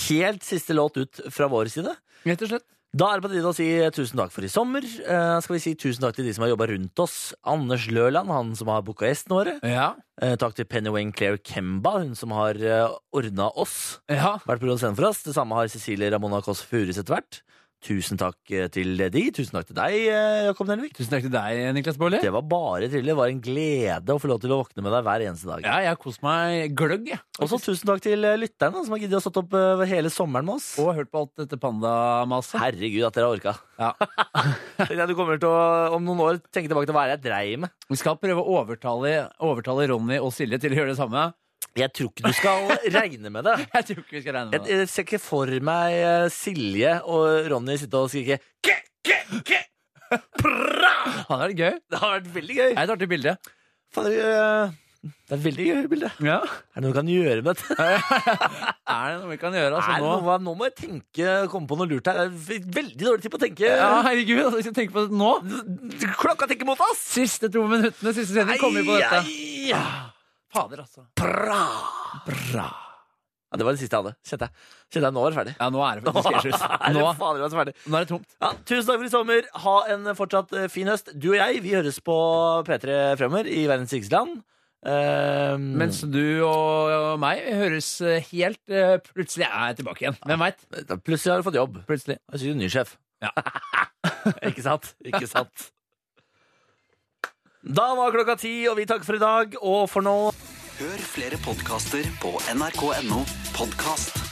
helt siste låt ut fra vår side. Rett og slett. Da er det på tide å si tusen takk for i sommer. Eh, skal vi si tusen takk til de som har jobba rundt oss. Anders Løland, han som har booka gjestene våre. Ja. Eh, takk til Penny Wayne Claire Kemba, hun som har eh, ordna oss. ja. Vært produsent for oss. Det samme har Cecilie Ramona Kåss Furus etter hvert. Tusen takk eh, til de. Tusen takk til deg, eh, Jakob Nelvik. Tusen takk til deg, Niklas Baarli. Det var bare trivelig. Det var en glede å få lov til å våkne med deg hver eneste dag. Ja, jeg har kost meg gløgg, jeg. Og så tusen takk til eh, lytterne som har giddet å stått opp hele sommeren med oss. Og hørt på alt dette pandamaset. Herregud, at dere har orka. Ja. Du kommer til å om noen år tenke tilbake til hva jeg dreiv med. Vi skal prøve å overtale, overtale Ronny og Silje til å gjøre det samme. Jeg tror ikke du skal regne med det. Jeg tror ikke vi skal regne med det. jeg ser ikke for meg eh, Silje og Ronny sitte og skrike «Ke, ke, ke, pra!» Hadde vært gøy. Det har vært veldig gøy. Det er et artig bilde. Øh, det er veldig gøy bilde. Ja. Er det noe vi kan gjøre med dette? Er det noe vi kan gjøre? Er Altså, det nå? noe, nå må jeg tenke, komme på noe lurt her. Det er veldig dårlig tid på å tenke. Ja, herregud, altså, jeg tenker tenke på det nå. Klokka tikker mot oss! Siste to minuttene, siste sending, kommer vi på dette. Ai, ai. Fader, altså. Bra. Bra. Ja, det var det siste jeg hadde. Kjente jeg. Kjente jeg nå er det ferdig. Ja, nå er det faktisk helt slutt. Nå, det fader meg ferdig. nå er det tomt. Ja, tusen takk for i sommer. Ha en fortsatt eh, fin høst. Du og jeg vi høres på P3 fremover i verdens rikeste land. Um, Mens du og meg høres helt uh, Plutselig er jeg tilbake igjen. Hvem veit? Plutselig har du fått jobb. Plutselig. Jeg er ny sjef. Ja. Ikke sant? Ikke sant? Da var klokka ti, og vi takker for i dag. Og for nå Hør flere podkaster på nrk.no podkast.